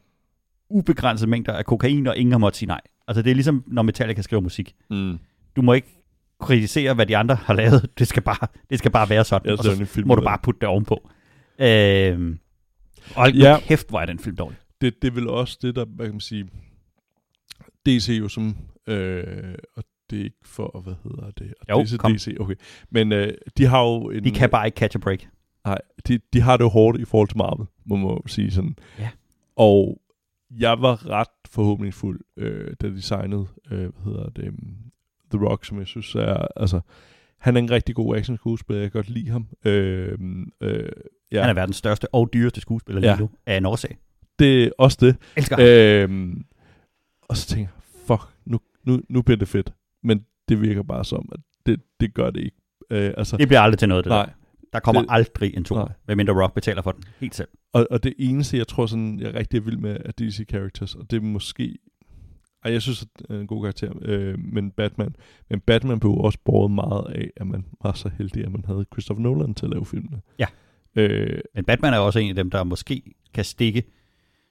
ubegrænset mængder af kokain, og ingen har måttet sige nej. Altså det er ligesom, når Metallica skriver musik. Mm. Du må ikke kritisere, hvad de andre har lavet. Det skal bare, det skal bare være sådan, og så film må du bare putte det ovenpå. Øhm, og Ja. ja. kæft, hvor er den film dårlig. det, det er vel også det, der, hvad kan man sige, DC jo som, øh, og det er ikke for, hvad hedder det? Og Jo, DC, kom. DC, okay. Men øh, de har jo en... De kan bare ikke catch a break. Nej, de, de har det jo hårdt i forhold til Marvel, må man jo sige sådan. Ja. Og jeg var ret forhåbningsfuld, øh, da de signede, øh, hvad hedder det, um, The Rock, som jeg synes er, altså, han er en rigtig god action skuespiller, jeg kan godt lide ham. Øh, øh, ja. Han er verdens største og dyreste skuespiller lige Ja. nu, af en årsag. det er også det. Elsker. Øhm, og så tænker jeg, fuck, nu, nu, nu bliver det fedt. Men det virker bare som, at det, det gør det ikke. Øh, altså, Det bliver aldrig til noget, det nej. der. Der kommer Det- aldrig en to, medmindre Rock betaler for den. Helt selv. Og, og det eneste, jeg tror, sådan, jeg er rigtig vild med, er DC Characters, og det er måske... Ej, jeg synes, at det er en god karakter, øh, men Batman. Men Batman blev også båret meget af, at man var så heldig, at man havde Christopher Nolan til at lave filmene. Ja. Øh, Men Batman er også en af dem, der måske kan stikke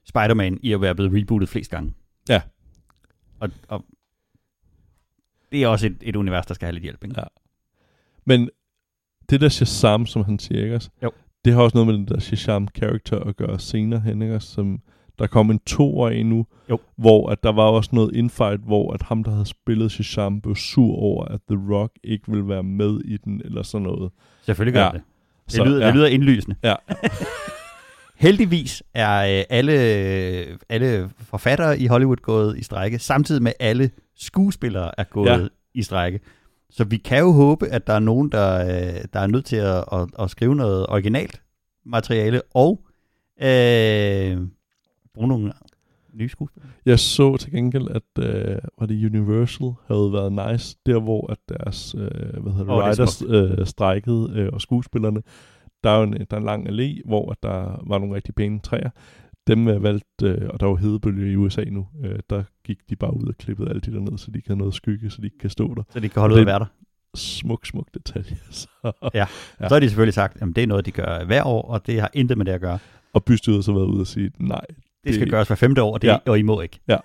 Spider-Man i at være blevet rebootet flest gange. Ja. Og, og det er også et, et univers, der skal have lidt hjælp. Ikke? Ja. Men det der Shazam, som han siger, ikke også? Jo. Det har også noget med den der Shazam-character at gøre senere hen, ikke også? Som der kom en toer endnu, Jo. hvor at der var også noget infight, hvor at ham, der havde spillet Shazam, blev sur over, at The Rock ikke ville være med i den, eller sådan noget. Selvfølgelig gør Ja. det. Det lyder, ja. det lyder indlysende. Ja. <laughs> Heldigvis er øh, alle, alle forfattere i Hollywood gået i strække, samtidig med alle skuespillere er gået ja. i strække. Så vi kan jo håbe, at der er nogen, der, øh, der er nødt til at, at, at skrive noget originalt materiale, og øh, bruge nogle nye skuespillere. Jeg så til gengæld, at øh, var det Universal havde været nice, der hvor at deres øh, hvad hedder er writers øh, strækkede, øh, og skuespillerne, der er jo en, der er en lang allé, hvor at der var nogle rigtig pæne træer. Dem er valgt, øh, og der var hedebølge i USA nu, øh, der gik de bare ud og klippede alt det der ned, så de ikke havde noget skygge, så de ikke kan stå der. Så de kan holde Og ud at være der. Smuk, smuk detalje. <laughs> Så. Ja. Ja. Så har de selvfølgelig sagt, at det er noget, de gør hver år, og det har intet med det at gøre. Og bystyret har så været ude og sige, nej. Det skal Det- gøres hver femte år, og, det, Ja. ja. og I må ikke. <laughs>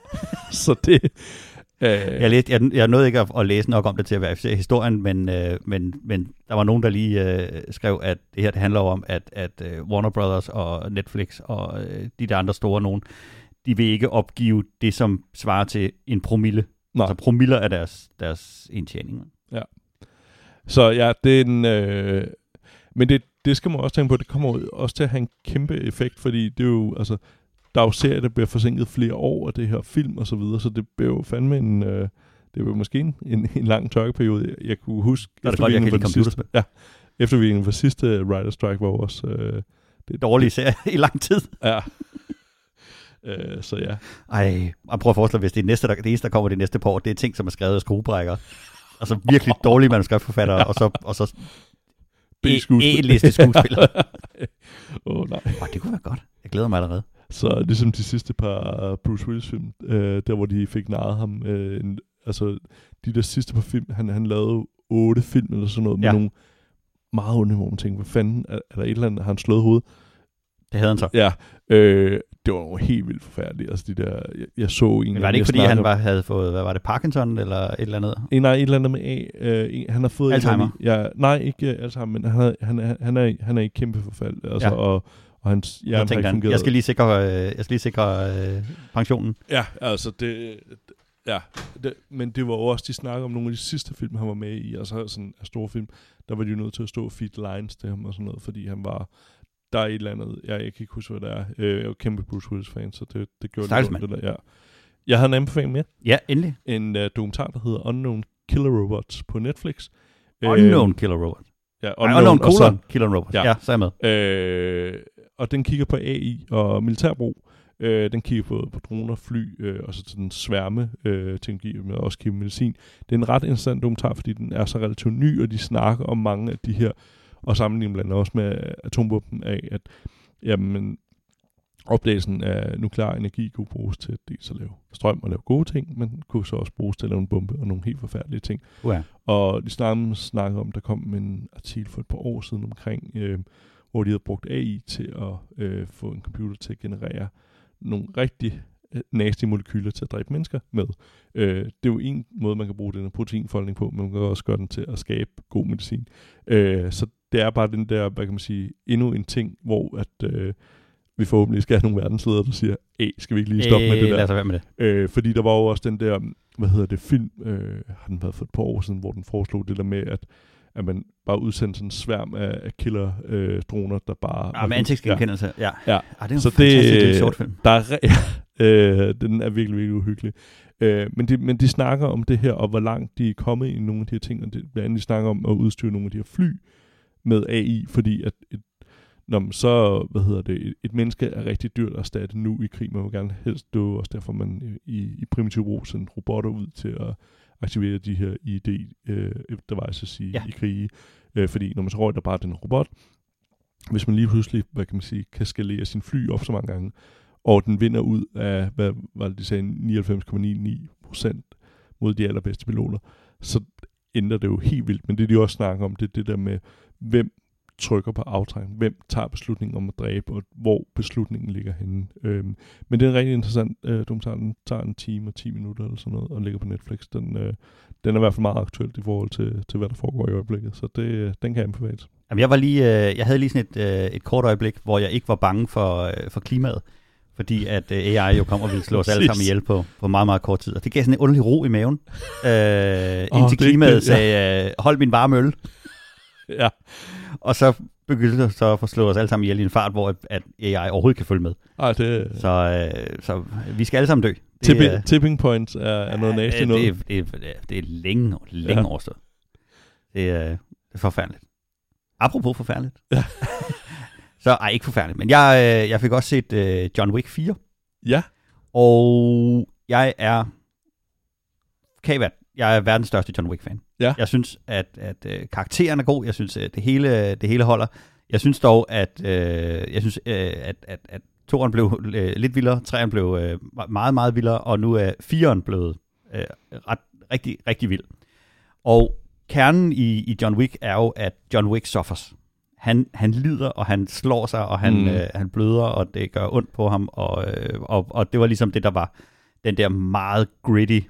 Så det... Øh, Jeg, læste, jeg, jeg nåede ikke at, at læse nok om det til at verificere historien, men, øh, men, men der var nogen, der lige øh, skrev, at det her det handler om, at, at øh, Warner Brothers og Netflix og øh, de der andre store nogen, de vil ikke opgive det, som svarer til en promille. Nej. Altså promiller af deres, deres indtjening. Så ja, det er en... Øh, men det, det skal man også tænke på, det kommer også til at have en kæmpe effekt, fordi det er jo, altså, der er jo serier, der bliver forsinket flere år af det her film og så videre, så det bliver jo fandme en, øh, det er jo måske en, en, en lang tørkeperiode. Jeg, jeg kunne huske, er det godt, jeg kan lide sidste, ja, eftervirkningen for sidste Rider Strike var også, øh, det, Dårlige serie i lang tid. <laughs> ja. øh, så ja. Ej, og prøv at forestille hvis det, er næste, der, det eneste, der kommer det næste par år, det er ting, som er skrevet af skruebrækker. Altså virkelig <laughs> dårlige manuskriptforfattere, og så, og så B-skuespil. E-liste skuespillere. <laughs> Åh oh, nej. Oh, det kunne være godt. Jeg glæder mig allerede. Så ligesom de sidste par uh, Bruce Willis film, øh, der hvor de fik narret ham, øh, en, altså de der sidste par film, han, han lavede otte film eller sådan noget, med Ja. nogle meget onde, hvor man tænker, hvad fanden, er, er der et eller andet, har han slået hovedet? Det havde han så. Ja, øh, det var jo helt vildt forfærdeligt, altså de der, jeg, jeg så en Men var det ikke, fordi han var, havde fået, hvad var det, Parkinson eller et eller andet? En, nej, et eller andet med A. Øh, en, han har fået... Alzheimer? Ja, nej, ikke uh, Alzheimer, men han, er, han, er, han, er, han er i kæmpe forfald. Altså, Ja. og, og hans hjerne Jeg har ikke han, jeg skal lige sikre, øh, jeg skal lige sikre øh, pensionen. Ja, altså det... Ja, det, men det var jo også, de snakkede om nogle af de sidste film, han var med i, og så sådan af store film, der var de jo nødt til at stå feed lines til ham og sådan noget, fordi han var, der er et eller andet, jeg, jeg kan ikke huske, hvad det er. Øh, jeg er kæmpe Bruce Willis-fan, så det, det gjorde lidt ondt, det der, ja. Jeg har en anbefaling mere. Ja, endelig. En uh, dokumentar, der hedder Unknown Killer Robots på Netflix. Unknown Killer Robot. Ja, Unknown, Ej, unknown og så- colon Killer Robot. Ja. Ja. ja, så er jeg med. Øh, og den kigger på AI og militærbrug. Øh, den kigger på, på droner, fly øh, og så til den sværme øh, teknologi, med også kigger på medicin. Det er en ret interessant dokumentar, fordi den er så relativt ny, og de snakker om mange af de her, og sammenligner blandt andet også med atomvåben af, at jamen, opdagelsen af nuklear energi kunne bruges til dels at lave strøm og lave gode ting, men kunne så også bruges til at lave en bombe og nogle helt forfærdelige ting. Ja. Og de snakker, snakker om, der kom en artikel for et par år siden omkring, øh, hvor de havde brugt AI til at øh, få en computer til at generere nogle rigtig øh, nasty molekyler til at dræbe mennesker med. Øh, det er jo en måde, man kan bruge den her proteinfoldning på, men man kan også gøre den til at skabe god medicin. Øh, så det er bare den der, hvad kan man sige, endnu en ting, hvor at, øh, vi forhåbentlig skal have nogle verdensledere, der siger, Æh, skal vi ikke lige stoppe med det der? Lad os være med det. Øh, fordi der var jo også den der, hvad hedder det, film, øh, har den været for et par år siden, hvor den foreslog det der med, at, at man bare udsendte sådan en sværm af, af killer-droner, der bare... Ja, med ansigtsgenkendelse. Ja. Ja. Ah, det er en Så det- fantastisk lille short film. Der er, re- <laughs> øh, den er virkelig, virkelig uhyggelig. Øh, men, de, men de snakker om det her, og hvor langt de er kommet i nogle af de her ting, og det, blandt andet de snakker om at udstyre nogle af de her fly med AI, fordi at et, når man så, hvad hedder det, et, et menneske er rigtig dyrt at erstatte nu i krig, man vil gerne helst, det jo også derfor, man øh, i, i primitiv brug sender robotter ud til at aktivere de her ID-devices i, Ja. i krige, øh, fordi når man så røger der bare den robot, hvis man lige pludselig, hvad kan man sige, kan skalere sin fly op så mange gange, og den vinder ud af, hvad var det, de sagde, 99,99 procent mod de allerbedste piloter, så ændrer det jo helt vildt. Men det, de også snakker om, det er det der med, hvem trykker på aftræk, hvem tager beslutningen om at dræbe, og hvor beslutningen ligger henne. Øhm, men det er en rigtig interessant øh, dokumentar. Den tager en time og 10 minutter eller sådan noget, og ligger på Netflix. Den, øh, den er i hvert fald meget aktuel i forhold til, til hvad der foregår i øjeblikket, så det, øh, den kan jeg anbefale. Jamen, jeg, var lige, øh, jeg havde lige sådan et, øh, et kort øjeblik, hvor jeg ikke var bange for, øh, for klimaet. Fordi at øh, AI jo kom og ville slå os alle sammen ihjel på, på meget, meget kort tid. Og det gav sådan en underlig ro i maven. Øh, indtil det er klimaet ikke det, ja. sagde, øh, hold min varme øl. Ja, Og så begyndte det så at slå os alle sammen ihjel i en fart, hvor at, AI overhovedet kan følge med. Ej, det, Så, øh, så vi skal alle sammen dø. Det, tipping, er- tipping point er, er noget nasty det, noget. det, det, det, er længe, længe Ja. overstået. Det er, det er forfærdeligt. Apropos forfærdeligt. Ja. <laughs> så ej, ikke forfærdeligt. Men jeg, øh, jeg fik også set øh, John Wick 4. Ja, Og jeg er... Kan I være, jeg er verdens største John Wick-fan. Ja. Jeg synes, at, at øh, karakteren er god. Jeg synes, at det hele, det hele holder. Jeg synes dog, at, øh, jeg synes, øh, at, at, at toeren blev øh, lidt vildere, treeren blev øh, meget, meget vildere, og nu er fireren blevet øh, ret, rigtig, rigtig vild. Og kernen i, i John Wick er jo, at John Wick suffers. Han, han lider, og han slår sig, og han, Mm. øh, han bløder, og det gør ondt på ham, og, øh, og, og det var ligesom det, der var den der meget gritty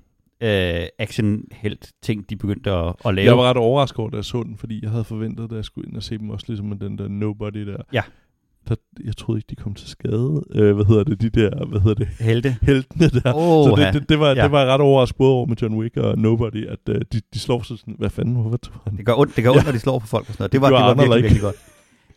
øh, action-helt ting, de begyndte at, at lave. jeg var ret overrasket over, da jeg så den, fordi jeg havde forventet, da jeg skulle ind og se dem også ligesom med den der Nobody der. Ja. Der, jeg troede ikke, de kom til skade. Øh, hvad hedder det? De der, hvad hedder det? Helte. Heltene der. Oh, så det, det, det, var, ja. Det var ret overrasket både over med John Wick og Nobody, at uh, de, de slår sig sådan, hvad fanden, hvorfor tog han? Det gør ondt, det gør ondt Ja. når de slår på folk og sådan noget. Det var, Det det var var, virkelig, virkelig godt.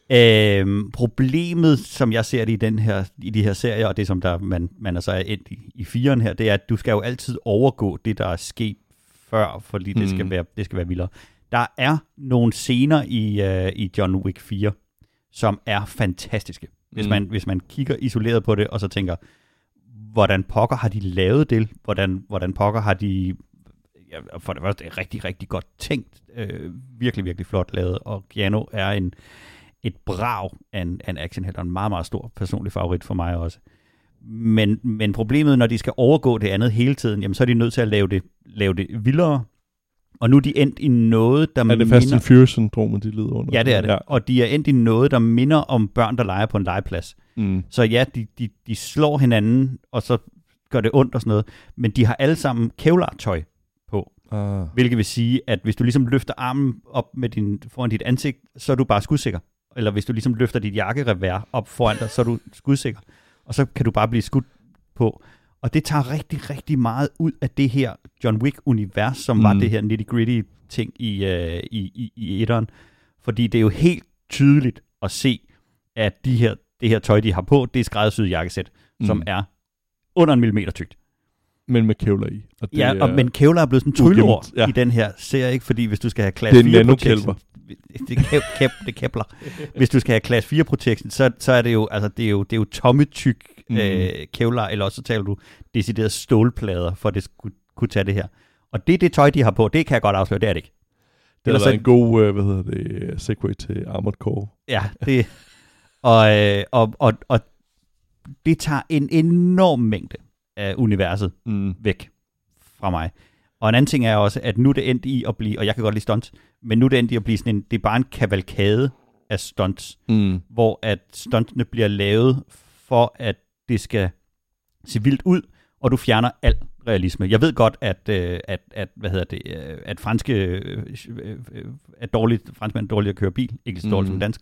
Øhm, problemet, som jeg ser det i, den her, i de her serier, og det som der, man, man er så er endt i, i firen her, det er, at du skal jo altid overgå det, der er sket før, fordi det, Mm. skal, være, det skal være vildere. Der er nogle scener i, uh, i John Wick 4, som er fantastiske. Hvis, Mm. man, hvis man kigger isoleret på det, og så tænker, hvordan pokker har de lavet det? Hvordan, hvordan pokker har de... Ja, for det første, det er rigtig, rigtig godt tænkt. Øh, virkelig, virkelig flot lavet. Og Keanu er en, et brag af en, af en actionhelt, og en meget, meget stor personlig favorit for mig også. Men, men problemet, når de skal overgå det andet hele tiden, jamen, så er de nødt til at lave det, lave det vildere. Og nu er de endt i noget, der Er det Fast and Furious-syndromet, de lider under? Ja, det er det. Ja. Og de er endt i noget, der minder om børn, der leger på en legeplads. Mm. Så ja, de, de, de slår hinanden, og så gør det ondt og sådan noget. Men de har alle sammen kevlar-tøj på. Ah. Hvilket vil sige, at hvis du ligesom løfter armen op med din, foran dit ansigt, så er du bare skudsikker. Eller hvis du ligesom løfter dit jakkerevær op foran dig, så er du skudsikker. Og så kan du bare blive skudt på. Og det tager rigtig, rigtig meget ud af det her John Wick-univers, som mm. var det her nitty-gritty ting i, uh, i, i, i etteren. Fordi det er jo helt tydeligt at se, at de her, det her tøj, de har på, det er skræddersyet jakkesæt, mm. som er under en millimeter tykt. Men med kævler i. Og det ja, og, men kævler er blevet sådan en tryllord ja. i den her serie, ikke? Fordi hvis du skal have klasse 4 protection... Det kæp, kæp, det kæbler. Hvis du skal have klasse 4 protection, så, så er det jo, altså, det er jo, det er jo tomme tyk mm. øh, kævler, eller også så taler du deciderede stålplader, for at det skulle kunne tage det her. Og det det tøj, de har på. Det kan jeg godt afsløre, det er det ikke. Det er så en god, uh, hvad hedder det, segue til Armored Core. Ja, det, og, øh, og, og, og det tager en enorm mængde af universet mm. væk fra mig. Og en anden ting er også, at nu det endt i at blive, og jeg kan godt lide stunts, men nu det endt i at blive sådan en, det er bare en kavalkade af stunts, mm. hvor at stuntsene bliver lavet for, at det skal se vildt ud, og du fjerner al realisme. Jeg ved godt, at, øh, at, at hvad hedder det, øh, at franske øh, er dårligt, franskmænd er dårlige at køre bil, ikke så dårligt mm. som dansk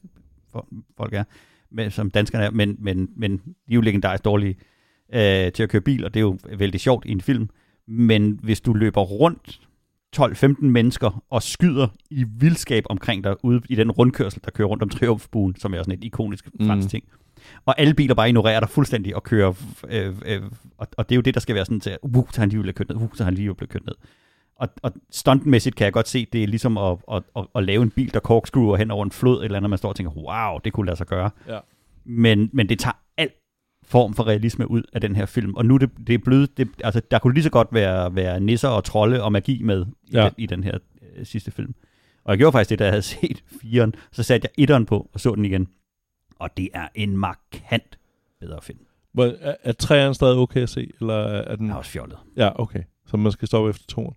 folk er, men, som danskerne er, men, men, men de er jo legendarisk dårlige øh, til at køre bil, og det er jo vældig sjovt i en film. Men hvis du løber rundt 12-15 mennesker og skyder i vildskab omkring dig ude i den rundkørsel, der kører rundt om Triumfbuen, som er sådan et ikonisk mm. fransk ting. Og alle biler bare ignorerer dig fuldstændig og kører, øh, øh, og, og det er jo det, der skal være sådan til, uh, så han lige blevet kørt ned, uh, så han lige blevet kørt ned. Og, og stuntmæssigt kan jeg godt se, det er ligesom at, at, at, at lave en bil, der corkscrewer hen over en flod, eller andet, man står og tænker, wow, det kunne lade sig gøre. Ja. Men, men det tager form for realisme ud af den her film. Og nu det, det er blevet, det, altså der kunne lige så godt være, være nisser og trolde og magi med ja. i, den, i den her øh, sidste film. Og jeg gjorde faktisk det, da jeg havde <laughs> set firen, så satte jeg etteren på og så den igen. Og det er en markant bedre film. Men er, er træerne stadig okay at se, eller er den... Jeg er også fjollet. Ja, okay. Så man skal stoppe efter toren.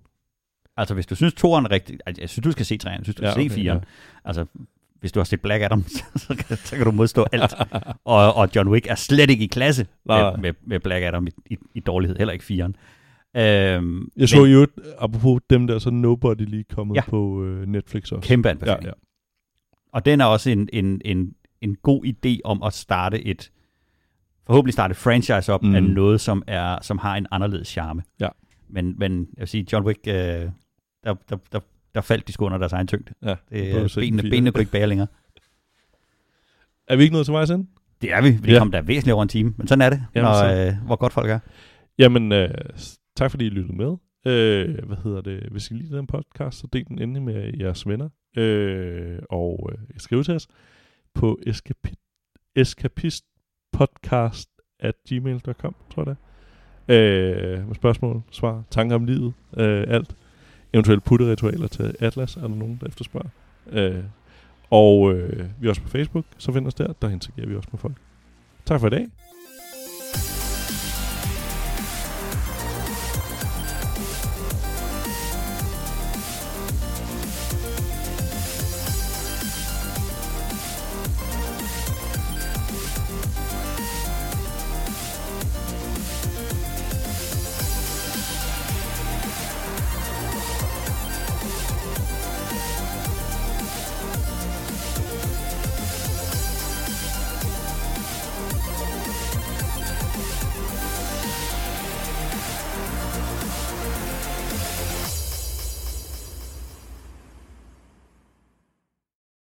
Altså, hvis du synes, toren er rigtig... Altså, jeg synes, du skal se træerne. Jeg synes, du ja, skal okay, se firen. Ja. Altså, hvis du har set Black Adam, <laughs> så kan, så kan du modstå alt. og, og John Wick er slet ikke i klasse med, med, med Black Adam i, i, i dårlighed, heller ikke firen. Øhm, jeg så men, jo, apropos dem der, så Nobody lige kommet ja, på øh, Netflix også. Kæmpe anbefaling. Ja, ja. Og den er også en, en, en, en god idé om at starte et, forhåbentlig starte et franchise op mm. af noget, som, er, som har en anderledes charme. Ja. Men, men jeg vil sige, John Wick, øh, der, der, der, der faldt de sgu under deres egen tyngde. Ja, det, benene, benene kunne ikke bære længere. Er vi ikke nået til vejs ende? Det er vi. Vi ja. kom der væsentligt over en time. Men sådan er det, Jamen, når, øh, hvor godt folk er. Jamen, øh, tak fordi I lyttede med. Øh, hvad hedder det? Hvis I lide den podcast, så del den endelig med jeres venner. Øh, og øh, skriv til os på eskapi- eskapistpodcast at gmail.com, tror jeg det øh, med spørgsmål, svar, tanker om livet, øh, alt eventuelle putteritualer til Atlas, er der nogen, der efterspørger. Øh, og øh, vi er også på Facebook, så find os der, der interagerer vi også med folk. Tak for i dag.